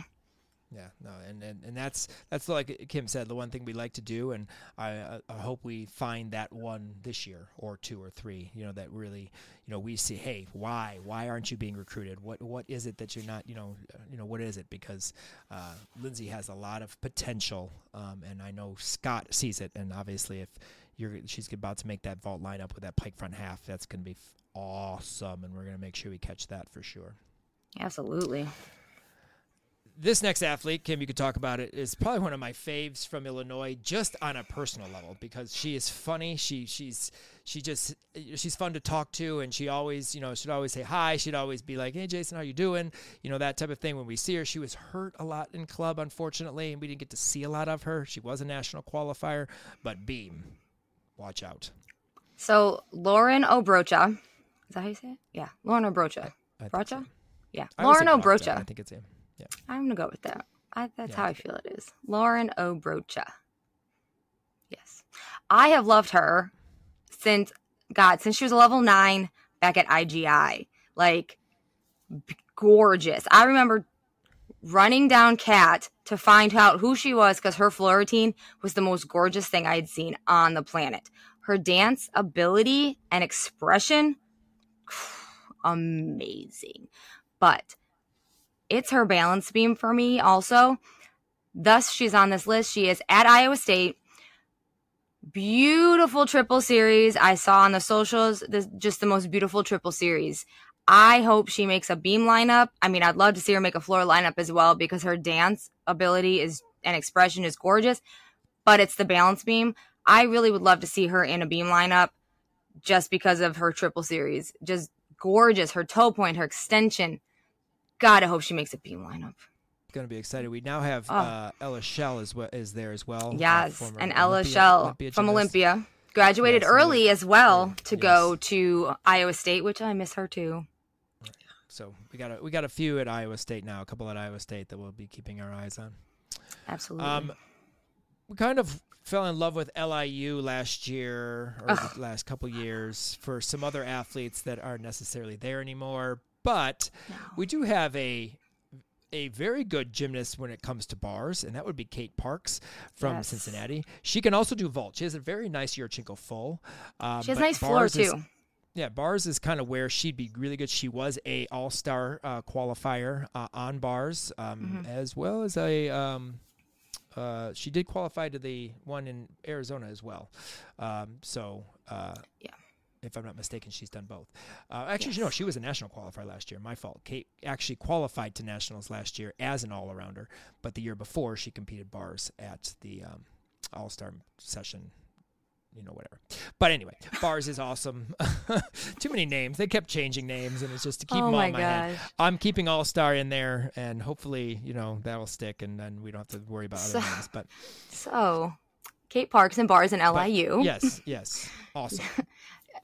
Yeah, no, and, and, and that's that's like Kim said, the one thing we like to do, and I, I hope we find that one this year or two or three. You know, that really, you know, we see, hey, why why aren't you being recruited? What what is it that you're not? You know, you know what is it? Because uh, Lindsey has a lot of potential, um, and I know Scott sees it, and obviously if you're she's about to make that vault lineup with that pike front half, that's going to be awesome, and we're going to make sure we catch that for sure. Absolutely this next athlete, Kim, you could talk about it, is probably one of my faves from Illinois, just on a personal level because she is funny. She she's she just she's fun to talk to, and she always you know she'd always say hi. She'd always be like, "Hey, Jason, how you doing?" You know that type of thing. When we see her, she was hurt a lot in club, unfortunately, and we didn't get to see a lot of her. She was a national qualifier, but Beam, watch out. So Lauren Obrocha, is that how you say it? Yeah, Lauren Obrocha. Brocha? Yeah, Lauren Obrocha. I think it's him. Yeah. I'm gonna go with that. I, that's yeah, how I, feel it is. Lauren Obrocha. Yes, I have loved her since God since she was a level nine back at IGI. Like gorgeous. I remember running down Cat to find out who she was because her floor routine was the most gorgeous thing I had seen on the planet. Her dance ability and expression, [SIGHS] amazing. But it's her balance beam for me also. Thus, she's on this list. She is at Iowa State. Beautiful triple series. I saw on the socials, this, just the most beautiful triple series. I hope she makes a beam lineup. I mean, I'd love to see her make a floor lineup as well because her dance ability is and expression is gorgeous, but it's the balance beam. I really would love to see her in a beam lineup just because of her triple series. Just gorgeous. Her toe point, her extension, God, I hope she makes a beam lineup. Going to be excited. We now have oh. uh, Ella Shell is what is there as well. Yes, uh, and Ella Olympia, Shell Olympia from Olympia graduated yes, early as well to go to Iowa State, which I miss her too. so we got a we got a few at Iowa State now, a couple at Iowa State that we'll be keeping our eyes on. Absolutely. Um, we kind of fell in love with LIU last year or the last couple years for some other athletes that aren't necessarily there anymore. But No. we do have a a very good gymnast when it comes to bars, and that would be Kate Parks from Yes. Cincinnati. She can also do vault. She has a very nice Yurchenko full. Um, she has nice floor bars is- too. yeah, bars is kind of where she'd be really good. She was a All Star uh, qualifier uh, on bars, um, Mm-hmm. as well as a. Um, uh, she did qualify to the one in Arizona as well. Um, so, uh, Yeah. If I'm not mistaken, she's done both. Uh, actually, no, she was a national qualifier last year. My fault. Kate actually qualified to nationals last year as an all arounder, but the year before she competed bars at the um, All Star session you know, whatever. But anyway, [LAUGHS] bars is awesome. [LAUGHS] Too many names. They kept changing names, and it's just to keep Oh them my in my head. I'm keeping All Star in there, and hopefully, you know, that'll stick, and then we don't have to worry about So- other names. But So, Kate Parks and bars in but LIU. yes, yes, [LAUGHS] awesome.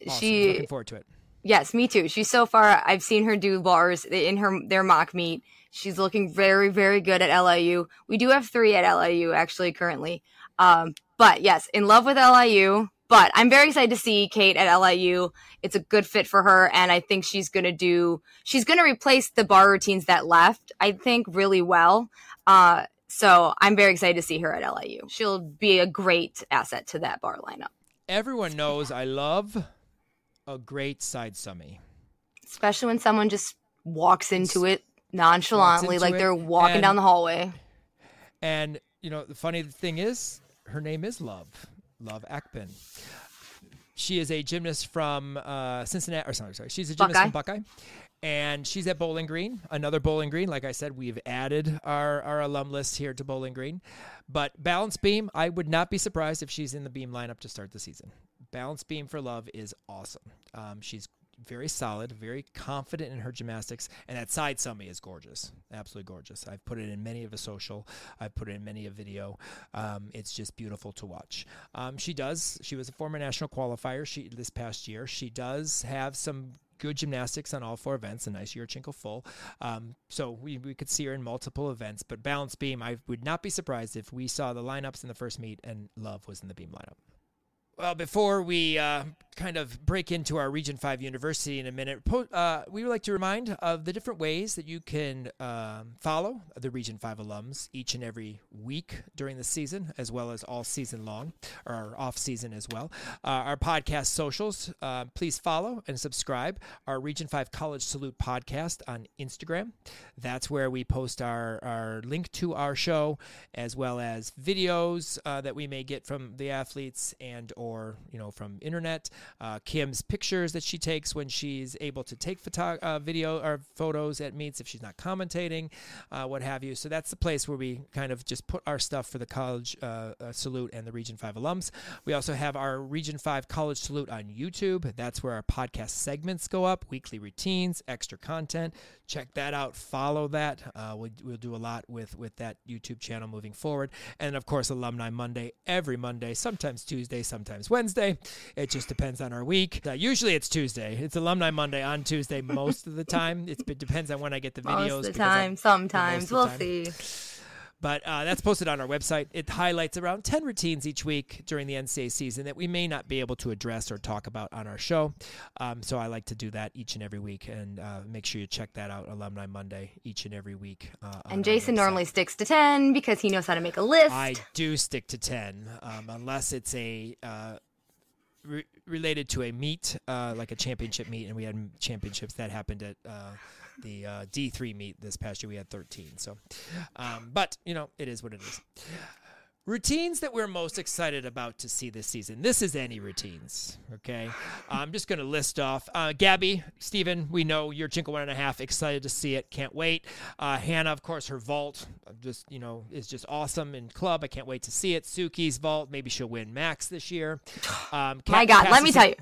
Awesome. She looking forward to it. Yes, me too. She's so far. I've seen her do bars in her their mock meet. She's looking very, very good at LIU. We do have three at LIU actually currently. Um, but yes, in love with LIU. But I'm very excited to see Kate at LIU. It's a good fit for her, and I think she's gonna do. She's gonna replace the bar routines that left. I think really well. Uh, so I'm very excited to see her at LIU. She'll be a great asset to that bar lineup, Everyone knows I love a great side somi. especially when someone just walks into it nonchalantly, into like it, they're walking and- down the hallway. And you know, the funny thing is, her name is Love, Love Akpin. She is a gymnast from uh, Cincinnati. Or sorry, sorry, she's a gymnast from Buckeye, and she's at Bowling Green, another Bowling Green. Like I said, we've added our our alum list here to Bowling Green. But balance beam, I would not be surprised if she's in the beam lineup to start the season. Balance beam for Love is awesome. Um, she's very solid, very confident in her gymnastics, and that side somi is gorgeous, absolutely gorgeous. I've put it in many of a social, I've put it in many a video. Um, it's just beautiful to watch. Um, she does. She was a former national qualifier. She this past year. She does have some good gymnastics on all four events, a nice year Yurchenko full. Um, so we, we could see her in multiple events. But balance beam, I would not be surprised if we saw the lineups in the first meet and Love was in the beam lineup. Well, before we uh, kind of break into our Region 5 University in a minute, uh, we would like to remind of the different ways that you can um, follow the Region 5 alums each and every week during the season, as well as all season long, or off season as well. Uh, our podcast socials, uh, please follow and subscribe. Our Region 5 College Salute podcast on Instagram. That's where we post our, our link to our show, as well as videos uh, that we may get from the athletes and or you know from internet. Uh, Kim's pictures that she takes when she's able to take photo- uh, video or photos at meets if she's not commentating, uh, what have you. So that's the place where we kind of just put our stuff for the college uh, uh, salute and the Region 5 alums. We also have our Region 5 college salute on YouTube. That's where our podcast segments go up, weekly routines, extra content. Check that out. Follow that. Uh, we, we'll do a lot with with that YouTube channel moving forward. And of course, Alumni Monday every Monday, sometimes Tuesday, sometimes Wednesday. It just depends on our week. Uh, usually it's Tuesday. It's Alumni Monday on Tuesday most of the time. [LAUGHS] It's, it depends on when I get the videos. Most of the time, sometimes of we'll time. see. but uh, that's posted on our website. It highlights around 10 routines each week during the NCAA season that we may not be able to address or talk about on our show. Um, so I like to do that each and every week. And uh, make sure you check that out, Alumni Monday, each and every week. Uh, And Jason normally sticks to ten because he knows how to make a list. I do stick to 10, um, unless it's a. Re- related to a meet, uh, like a championship meet, and we had championships that happened at uh, the uh, D3 meet this past year. We had 13. So, um, but you know, it is what it is. Routines that we're most excited about to see this season. This is any routines, okay? I'm just going to list off. Uh, Gabby, Steven, we know Yurchenko one and a half. Excited to see it. Can't wait. Uh, Hannah, of course, her vault uh, just, you know, is just awesome in club. I can't wait to see it. Suki's vault. Maybe she'll win MAC this year. Um, [GASPS] My God, let me tell you,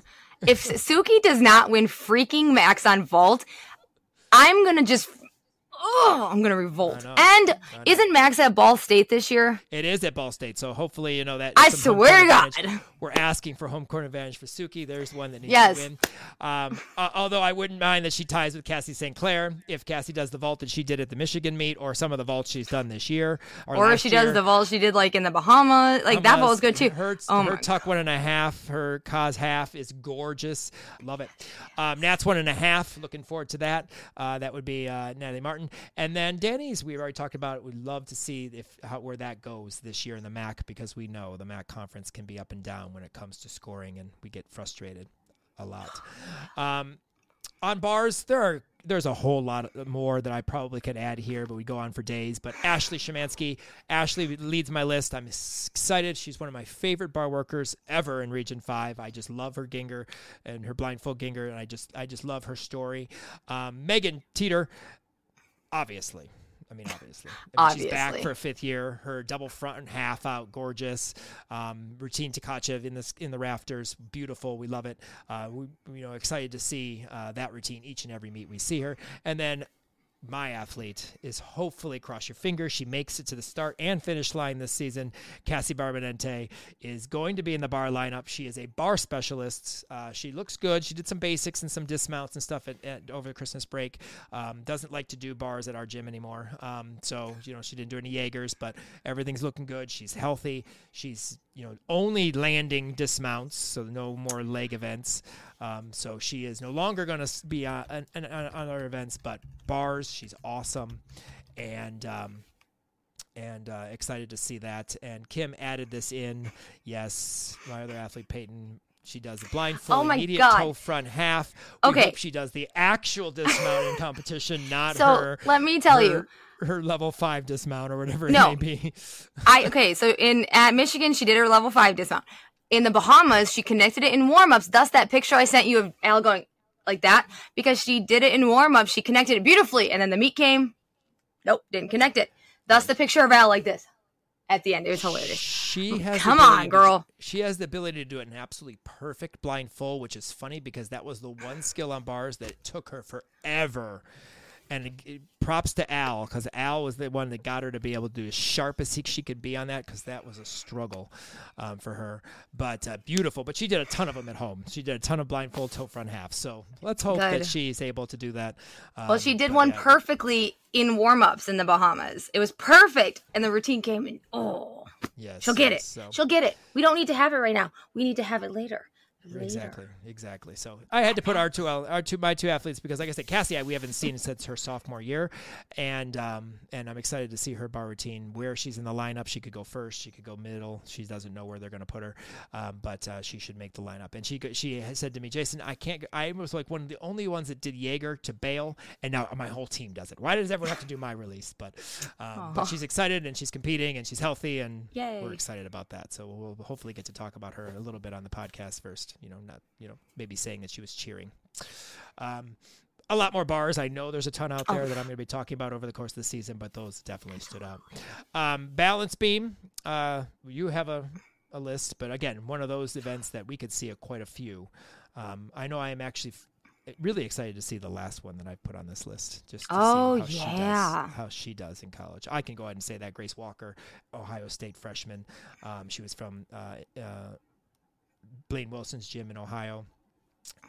if Suki does not win freaking MAC on Vault, I'm gonna just oh, I'm gonna revolt. And isn't MAC at Ball State this year? It is at Ball State, so hopefully you know that. I swear to God. advantage. we're asking for home court advantage for Suki. There's one that needs Yes. to win. Um, uh, although I wouldn't mind that she ties with Cassie St. Clair if Cassie does the vault that she did at the Michigan meet, or some of the vaults she's done this year, or, Or if she does the vault she did like in the Bahamas, like that vault Bahamas. was good too. Her, oh her tuck one and a half, her cause half is gorgeous. Love it. Um, Nat's one and a half. Looking forward to that. Uh, that would be uh, Natalie Martin, and then Danny's. We already talked about. it. We'd love to see if how where that goes this year in the MAC because we know the MAC conference can be up and down when it comes to scoring, and we get frustrated a lot. [SIGHS] Um, on bars, there are there's a whole lot more that I probably could add here, but we go on for days. But Ashley Shemansky, Ashley leads my list. I'm excited. She's one of my favorite bar workers ever in Region Five. I just love her Gienger and her blindfold Gienger, and I just I just love her story. Um, Megan Teeter, obviously. I mean, obviously. I mean, She's back for a fifth year. Her double front and half out, gorgeous. Um, routine Tkachev in this in the rafters, beautiful. We love it. Uh, we you know excited to see uh, that routine each and every meet we see her. And then my athlete is hopefully cross your fingers she makes it to the start and finish line this season. Cassie barbonente is going to be in the bar lineup. She is a bar specialist. Uh, she looks good. She did some basics and some dismounts and stuff at, at, over the christmas break. Um, doesn't like to do bars at our gym anymore. Um, so you know she didn't do any jaegers but everything's looking good. She's healthy. She's you know only landing dismounts so no more leg events um, so she is no longer going to be on, on, on our events, but bars. She's awesome, and um, and uh, excited to see that. And Kim added this in. Yes, my other athlete Peyton. She does the blind full, Oh immediate God. toe front half. We Okay. hope she does the actual dismount in [LAUGHS] competition, not So her. let me tell you, her, her level five dismount or whatever No. it may be. I okay, so in at Michigan she did her level five dismount. In the Bahamas, she connected it in warm ups. Thus that picture I sent you of Al going like that. Because she did it in warm ups, she connected it beautifully, and then the meet came. Nope, didn't connect it. Thus the picture of Al like this. At the end. It was hilarious. She has Come on, to- girl. she has the ability to do an absolutely perfect blind full, which is funny because that was the one skill on bars that it took her forever. And props to Al because Al was the one that got her to be able to do as sharp as he, she could be on that because that was a struggle um, for her. But uh, beautiful. But she did a ton of them at home. She did a ton of blind full toe front half. So let's hope that she's able to do that. Well, Um, she did one yeah. perfectly in warm ups in the Bahamas. It was perfect. And the routine came in. Oh, Yes, she'll get yes, it. so- She'll get it. We don't need to have it right now. We need to have it later. Later. Exactly, exactly. So I had to put our two, our two, my two athletes because, like I said, Cassie, I, we haven't seen since her sophomore year, and um, and I'm excited to see her bar routine where she's in the lineup. She could go first, she could go middle. She doesn't know where they're going to put her, um, but uh, she should make the lineup. And she she said to me, Jason, I can't. I was like one of the only ones that did Jaeger to bail, and now my whole team does it. Why does everyone have to do my release? But um, but she's excited and she's competing and she's healthy and Yay. we're excited about that. So we'll hopefully get to talk about her a little bit on the podcast first. You know, not you know maybe saying that she was cheering. Um, a lot more bars. I know there's a ton out there Oh. that I'm going to be talking about over the course of the season, but those definitely stood out. Um, balance beam. Uh, you have a a list, but again, one of those events that we could see a, quite a few. Um, I know I am actually. F- Really excited to see the last one that I put on this list, just to Oh, see how she yeah. does, how she does in college. I can go ahead and say that Grace Walker, Ohio State freshman, um, she was from uh, uh, Blaine Wilson's gym in Ohio,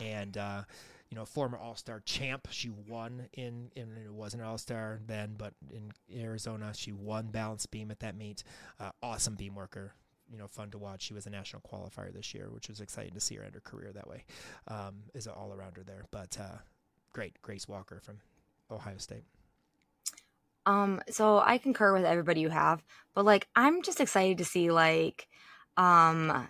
and uh, you know, former All Star champ. She won in, in it wasn't an All Star then, but in Arizona, she won balance beam at that meet. Uh, awesome beam worker. You know, fun to watch. She was a national qualifier this year, which was exciting to see her end her career that way. Um, is an all arounder there, but uh, great, Grace Walker from Ohio State. Um, so I concur with everybody you have, but like I'm just excited to see like um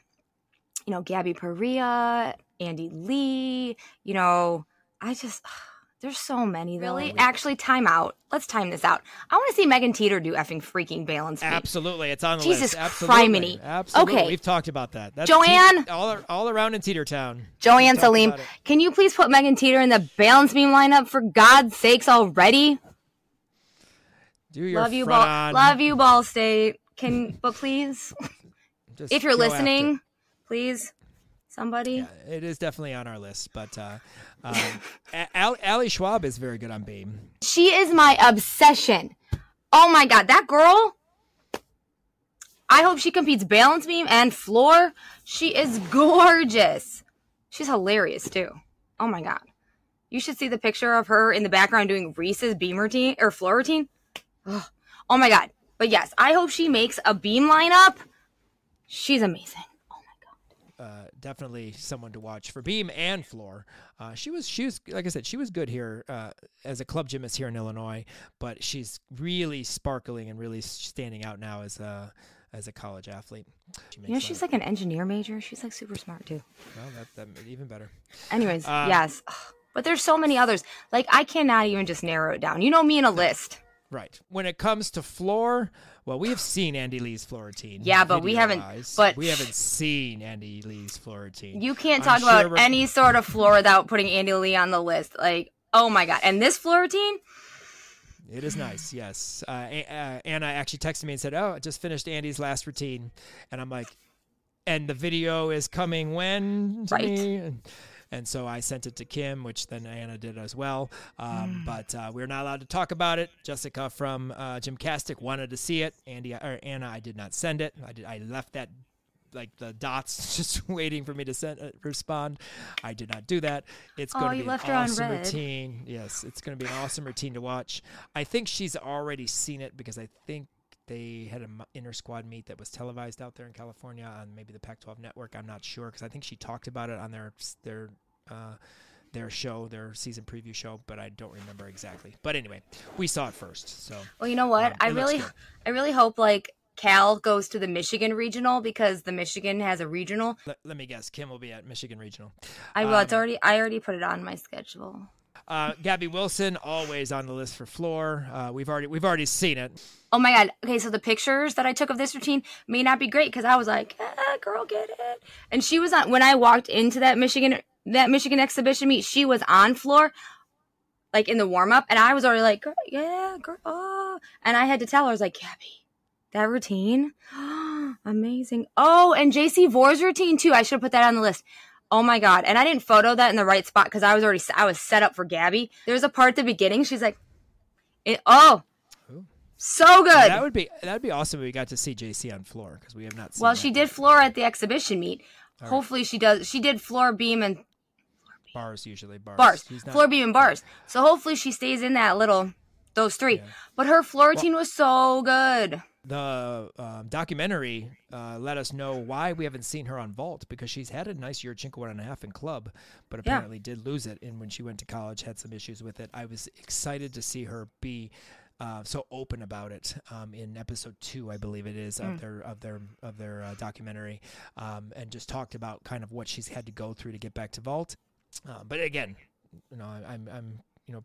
you know, Gabby Perea, Andy Lee, you know, I just [SIGHS] there's so many though. Really? Actually, time out. Let's time this out. I want to see Megan Teeter do effing freaking balance beam. Absolutely, it's on the Jesus list. Absolutely, criminy. absolutely. Okay. We've talked about that. That's Joanne? Te- all all around in Teeter Town. Joanne Saleem, can you please put Megan Teeter in the balance beam lineup for God's sakes already? Do your love you, ball. on. Love you, Ball State. Can but please, [LAUGHS] Just if you're go after listening, please, somebody. Yeah, it is definitely on our list, but uh, Um, [LAUGHS] Al- Ali Schwab is very good on beam. She is my obsession. Oh my god, that girl. I hope she competes balance beam and floor. She is gorgeous. She's hilarious too. Oh my god. You should see the picture of her in the background doing Reese's beam routine or floor routine. Ugh. Oh my god. But yes, I hope she makes a beam lineup. She's amazing. Uh, definitely someone to watch for beam and floor. Uh, she was she was like I said she was good here uh, as a club gymnast here in Illinois, but she's really sparkling and really standing out now as a as a college athlete. She you know, she's like an engineer major. She's like super smart too. Well, that that even better. Anyways, um, yes, but there's so many others. Like I cannot even just narrow it down. You know me in a list. Right. When it comes to floor, well, we have seen Andy Lee's floor routine. Yeah, but we haven't. But we haven't seen Andy Lee's floor routine. You can't talk sure about any sort of floor without putting Andy Lee on the list. Like, oh my god! And this floor routine, it is nice, yes. Uh, uh, Anna actually texted me and said, "Oh, I just finished Andy's last routine," and I'm like, "And the video is coming when?" right. And, and, so I sent it to Kim, which then Anna did as well. Um, mm. But uh, we're not allowed to talk about it. Jessica from uh, Gymcastic wanted to see it. Andy or Anna, I did not send it. I did. I left that like the dots [LAUGHS] just waiting for me to send uh, respond. I did not do that. It's going to be an awesome routine. Yes, it's going to be an awesome routine to watch. I think she's already seen it because I think they had an inner squad meet that was televised out there in California on maybe the Pac-12 network. I'm not sure because I think she talked about it on their their uh, their show, their season preview show, but I don't remember exactly. But anyway, we saw it first. So well, you know what? Um, I really, I really hope like Cal goes to the Michigan regional because the Michigan has a regional. Let, let me guess, Kim will be at Michigan regional. I will. Um, it's already. I already put it on my schedule. Uh, Gabby Wilson always on the list for floor. Uh, we've already we've already seen it. Oh my god. Okay, so the pictures that I took of this routine may not be great because I was like, ah, "Girl, get it." And she was on when I walked into that Michigan that Michigan exhibition meet. She was on floor, like in the warm up, and I was already like, "Yeah, girl." Oh. And I had to tell her, I was like, "Gabby, that routine, [GASPS] amazing. Oh, and JC Vor's routine too. I should have put that on the list. Oh my god! And I didn't photo that in the right spot because I was already I was set up for Gabby. There's a part at the beginning. She's like, it, "Oh, Ooh. so good." That would be that would be awesome. if We got to see JC on floor because we have not. well, she did floor at the exhibition meet. All Hopefully, right. she does. She did floor beam and bars usually bars. Bars, not, floor beam and bars. So hopefully, she stays in that little those three. Yeah. But her floor routine well, was so good the um, documentary uh, let us know why we haven't seen her on vault because she's had a nice year Yurchenko one and a half in club, but apparently yeah. did lose it. And when she went to college, had some issues with it. I was excited to see her be uh, so open about it um, in episode two, I believe it is, mm. of their of their of their uh, documentary, um, and just talked about kind of what she's had to go through to get back to vault. Uh, but again, you know, I'm I'm you know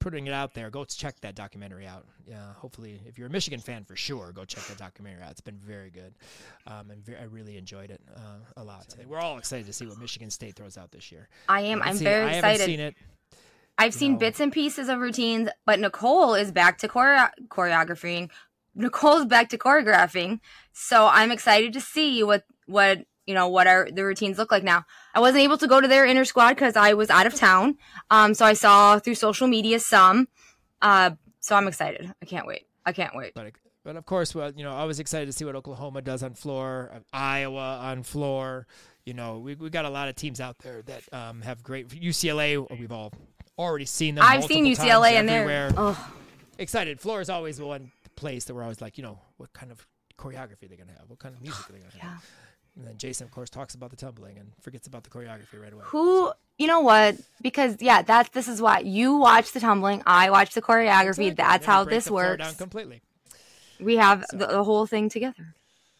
putting it out there. Go check that documentary out. Yeah, hopefully, if you're a Michigan fan, for sure, go check that documentary out. It's been very good, um, and I really enjoyed it uh, a lot. Today. We're all excited to see what Michigan State throws out this year. I am. I'm very it. excited. I haven't seen it. I've seen bits and pieces of routines, but Nicole is back to chore- choreographing. Nicole's back to choreographing, so I'm excited to see what what you know what our the routines look like now. I wasn't able to go to their inner squad because I was out of town. Um, so I saw through social media some. Uh, so I'm excited. I can't wait. I can't wait. But, but of course, well, you know, I was excited to see what Oklahoma does on floor, uh, Iowa on floor. You know, we we got a lot of teams out there that um, have great UCLA. We've all already seen them. I've seen UCLA and they're oh. excited. Floor is always the one place that we're always like, you know, what kind of choreography they're gonna have, what kind of music are they gonna have. And then Jason, of course, talks about the tumbling and forgets about the choreography right away. Who, so. you know what? Because yeah, that's this is why you watch the tumbling, I watch the choreography. Exactly. That's how this works. Down completely. We have so. the, the, whole thing together.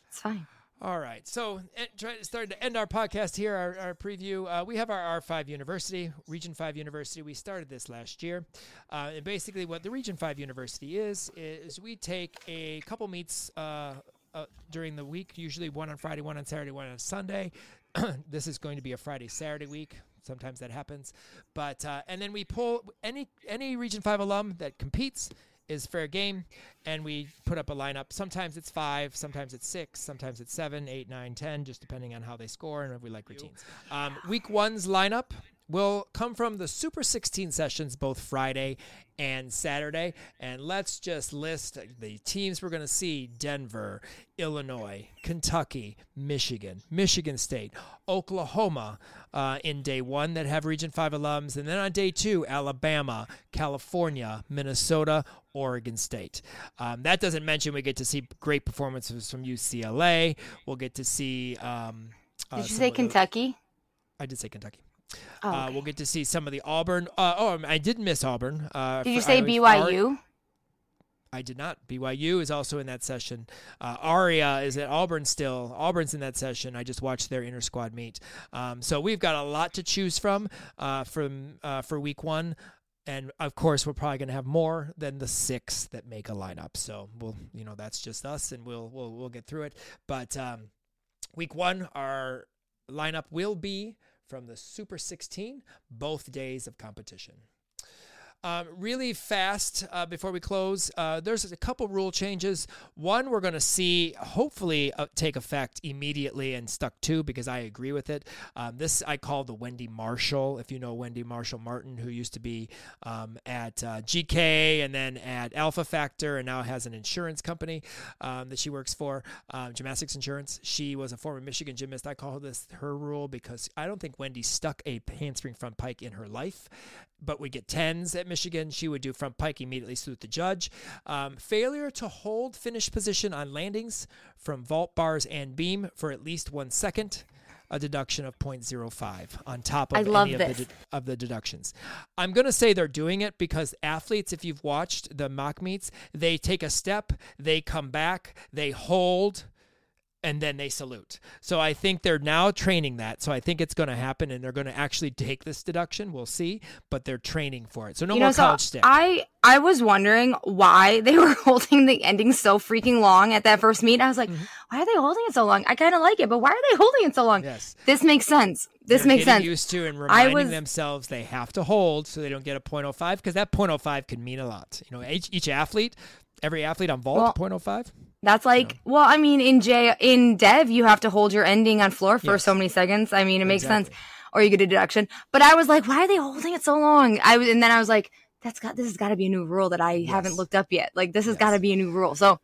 It's fine. All right, so eh, starting to end our podcast here, our, our preview. Uh, we have our R5 University, Region 5 University. We started this last year. Uh, and basically, what the Region 5 University is, is we take a couple meets uh, uh, during the week, usually one on Friday, one on Saturday, one on Sunday. [CLEARS THROAT] this is going to be a Friday Saturday week. Sometimes that happens, but uh, and then we pull any any Region Five alum that competes is fair game, and we put up a lineup. Sometimes it's five, sometimes it's six, sometimes it's seven, eight, nine, ten, just depending on how they score and if we like routines. Um, week one's lineup will come from the Super 16 sessions both Friday and Saturday. And let's just list the teams we're going to see Denver, Illinois, Kentucky, Michigan, Michigan State, Oklahoma uh, in day one that have Region 5 alums. And then on day two, Alabama, California, Minnesota, Oregon State. Um, that doesn't mention we get to see great performances from UCLA. We'll get to see. Um, uh, did you say Kentucky? I did say Kentucky. Oh, uh, okay. uh, we'll get to see some of the Auburn. Uh, oh, I did miss Auburn. Uh, did you say BYU? I did not. BYU is also in that session. Uh, Aria is at Auburn still. Auburn's in that session. I just watched their inter squad meet. Um, so we've got a lot to choose from uh, from uh, for week one. And of course, we're probably going to have more than the six that make a lineup. So we'll, you know, that's just us, and we'll we'll we'll get through it. But um, week one, our lineup will be from the Super 16, both days of competition. Um, really fast uh, before we close, uh, there's a couple rule changes. One, we're going to see hopefully uh, take effect immediately and stuck to because I agree with it. Um, this I call the Wendy Marshall. If you know Wendy Marshall Martin, who used to be um, at uh, GK and then at Alpha Factor and now has an insurance company um, that she works for, um, Gymnastics Insurance. She was a former Michigan gymnast. I call this her rule because I don't think Wendy stuck a handspring front pike in her life, but we get tens at Michigan. She would do front pike immediately salute the judge. Um, failure to hold finish position on landings from vault bars and beam for at least one second. A deduction of 0.05 on top of I any of the, of the deductions. I'm going to say they're doing it because athletes, if you've watched the mock meets, they take a step, they come back, they hold, and then they salute. So I think they're now training that. So I think it's going to happen, and they're going to actually take this deduction. We'll see, but they're training for it. So no you more know, college so stick. I I was wondering why they [LAUGHS] were holding the ending so freaking long at that first meet. I was like, mm-hmm. why are they holding it so long? I kind of like it, but why are they holding it so long? Yes, this makes sense. This they're makes sense. Used to and reminding was, themselves they have to hold so they don't get a 0.05 because that 0.05 can mean a lot. You know, each, each athlete, every athlete on vault well, 0.05. That's like, well, I mean, in J in Dev, you have to hold your ending on floor for yes. so many seconds. I mean, it makes exactly. sense, or you get a deduction. But I was like, why are they holding it so long? I was, and then I was like, that's got this has got to be a new rule that I yes. haven't looked up yet. Like this has yes. got to be a new rule. So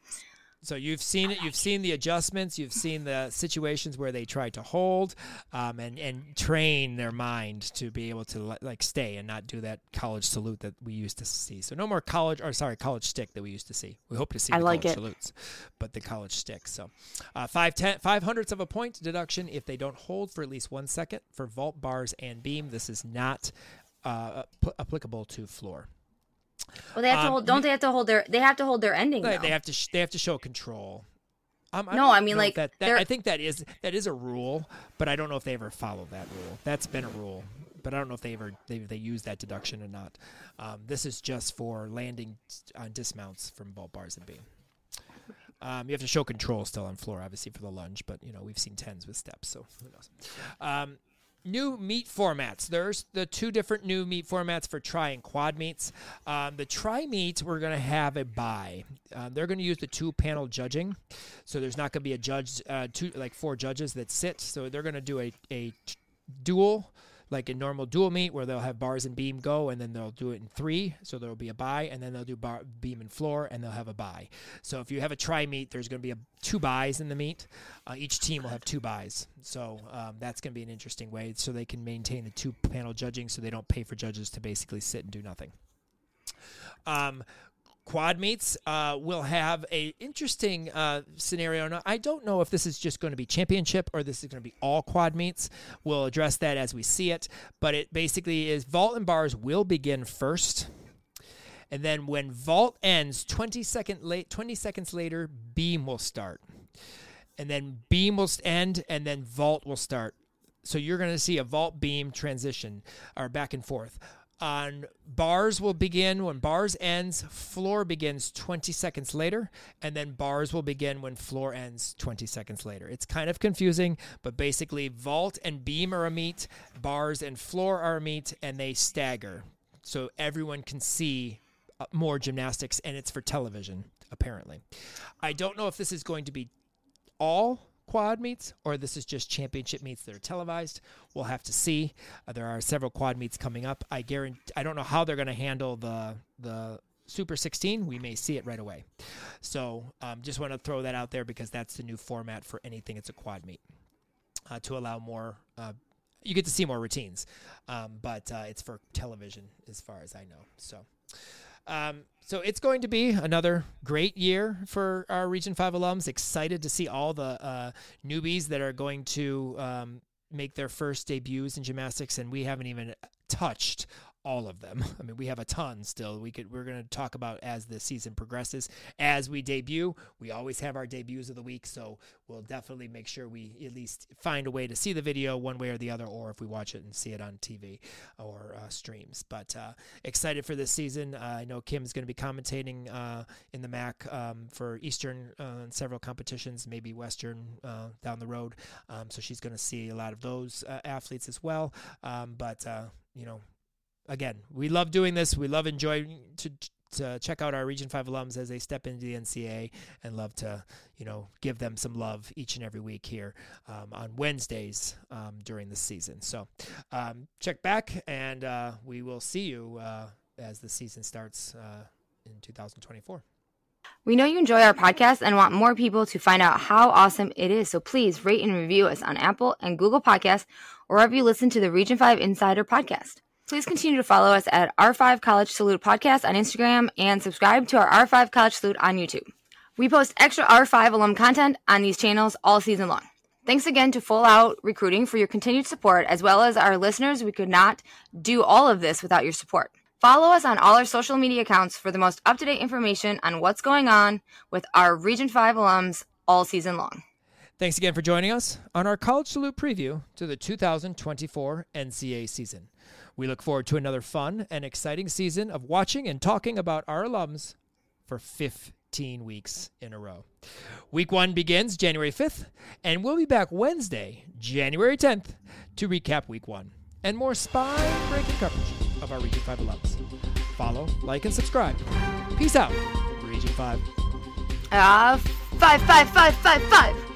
so you've seen it. You've seen the adjustments. You've seen the situations where they try to hold um, and and train their mind to be able to like stay and not do that college salute that we used to see. So no more college or sorry college stick that we used to see. We hope to see I like college it. salutes, but the college stick. So uh, five ten five hundredths of a point deduction if they don't hold for at least one second for vault bars and beam. This is not uh, applicable to floor. Well, they have to um, hold. Don't they have to hold their? They have to hold their ending. They, they have to. Sh- they have to show control. Um, I no, I mean like that, that I think that is that is a rule, but I don't know if they ever follow that rule. That's been a rule, but I don't know if they ever they they use that deduction or not. Um, this is just for landing on dismounts from vault bars and beam. Um, you have to show control still on floor, obviously for the lunge, but you know we've seen tens with steps, so who knows. Um, new meet formats. There's the two different new meet formats for tri and quad meets. Um, the tri meets, we're going to have a buy. Uh, they're going to use the two panel judging. So there's not going to be a judge, uh, two like four judges that sit. So they're going to do a, a dual like a normal dual meet where they'll have bars and beam go and then they'll do it in three. So there'll be a buy and then they'll do bar beam and floor and they'll have a buy. So if you have a tri meet there's going to be a, two buys in the meet. Uh, each team will have two buys. So um, that's going to be an interesting way so they can maintain the two panel judging so they don't pay for judges to basically sit and do nothing. Um, quad meets uh, will have a interesting uh, scenario. Now, I don't know if this is just going to be championship or this is going to be all quad meets. We'll address that as we see it. But it basically is vault and bars will begin first. And then when vault ends, 20, second late, 20 seconds later, beam will start. And then beam will end, and then vault will start. So you're going to see a vault beam transition or back and forth on bars will begin when bars ends floor begins 20 seconds later and then bars will begin when floor ends 20 seconds later. It's kind of confusing but basically vault and beam are a meet bars and floor are a meet and they stagger. So everyone can see uh, more gymnastics and it's for television apparently. I don't know if this is going to be all quad meets or this is just championship meets that are televised. We'll have to see. Uh, there are several quad meets coming up. I guarantee. I don't know how they're going to handle the the Super 16, we may see it right away. So um, just want to throw that out there because that's the new format for anything. It's a quad meet uh, to allow more. Uh, you get to see more routines, um, but uh, it's for television as far as I know. So. Um, so it's going to be another great year for our Region 5 alums. Excited to see all the uh, newbies that are going to um, make their first debuts in gymnastics, and we haven't even touched all of them. [LAUGHS] I mean, we have a ton still. We could we're going to talk about as the season progresses. As we debut, we always have our debuts of the week, so we'll definitely make sure we at least find a way to see the video one way or the other, or if we watch it and see it on TV or uh, streams. But uh, excited for this season. Uh, I know Kim's going to be commentating uh, in the MAC um, for Eastern uh, several competitions, maybe Western uh, down the road. Um, so she's going to see a lot of those athletes as well. Um, but you know, again, we love doing this. We love enjoying to, to check out our Region 5 alums as they step into the NCAA, and love to, you know, give them some love each and every week here um, on Wednesdays um, during the season. So um, check back and uh, we will see you uh, as the season starts uh, in 2024. We know you enjoy our podcast and want more people to find out how awesome it is. So please rate and review us on Apple and Google Podcasts or wherever you listen to the Region 5 Insider podcast. Please continue to follow us at R5 College Salute Podcast on Instagram and subscribe to our R5 College Salute on YouTube. We post extra R5 alum content on these channels all season long. Thanks again to Full Out Recruiting for your continued support, as well as our listeners. We could not do all of this without your support. Follow us on all our social media accounts for the most up to date information on what's going on with our Region 5 alums all season long. Thanks again for joining us on our College Salute preview to the 2024 NCAA season. We look forward to another fun and exciting season of watching and talking about our alums for 15 weeks in a row. Week one begins January 5th, and we'll be back Wednesday, January 10th, to recap week one and more spine breaking coverage of our Region 5 alums. Follow, like, and subscribe. Peace out, Region 5. Ah, uh, five, five, five, five, five.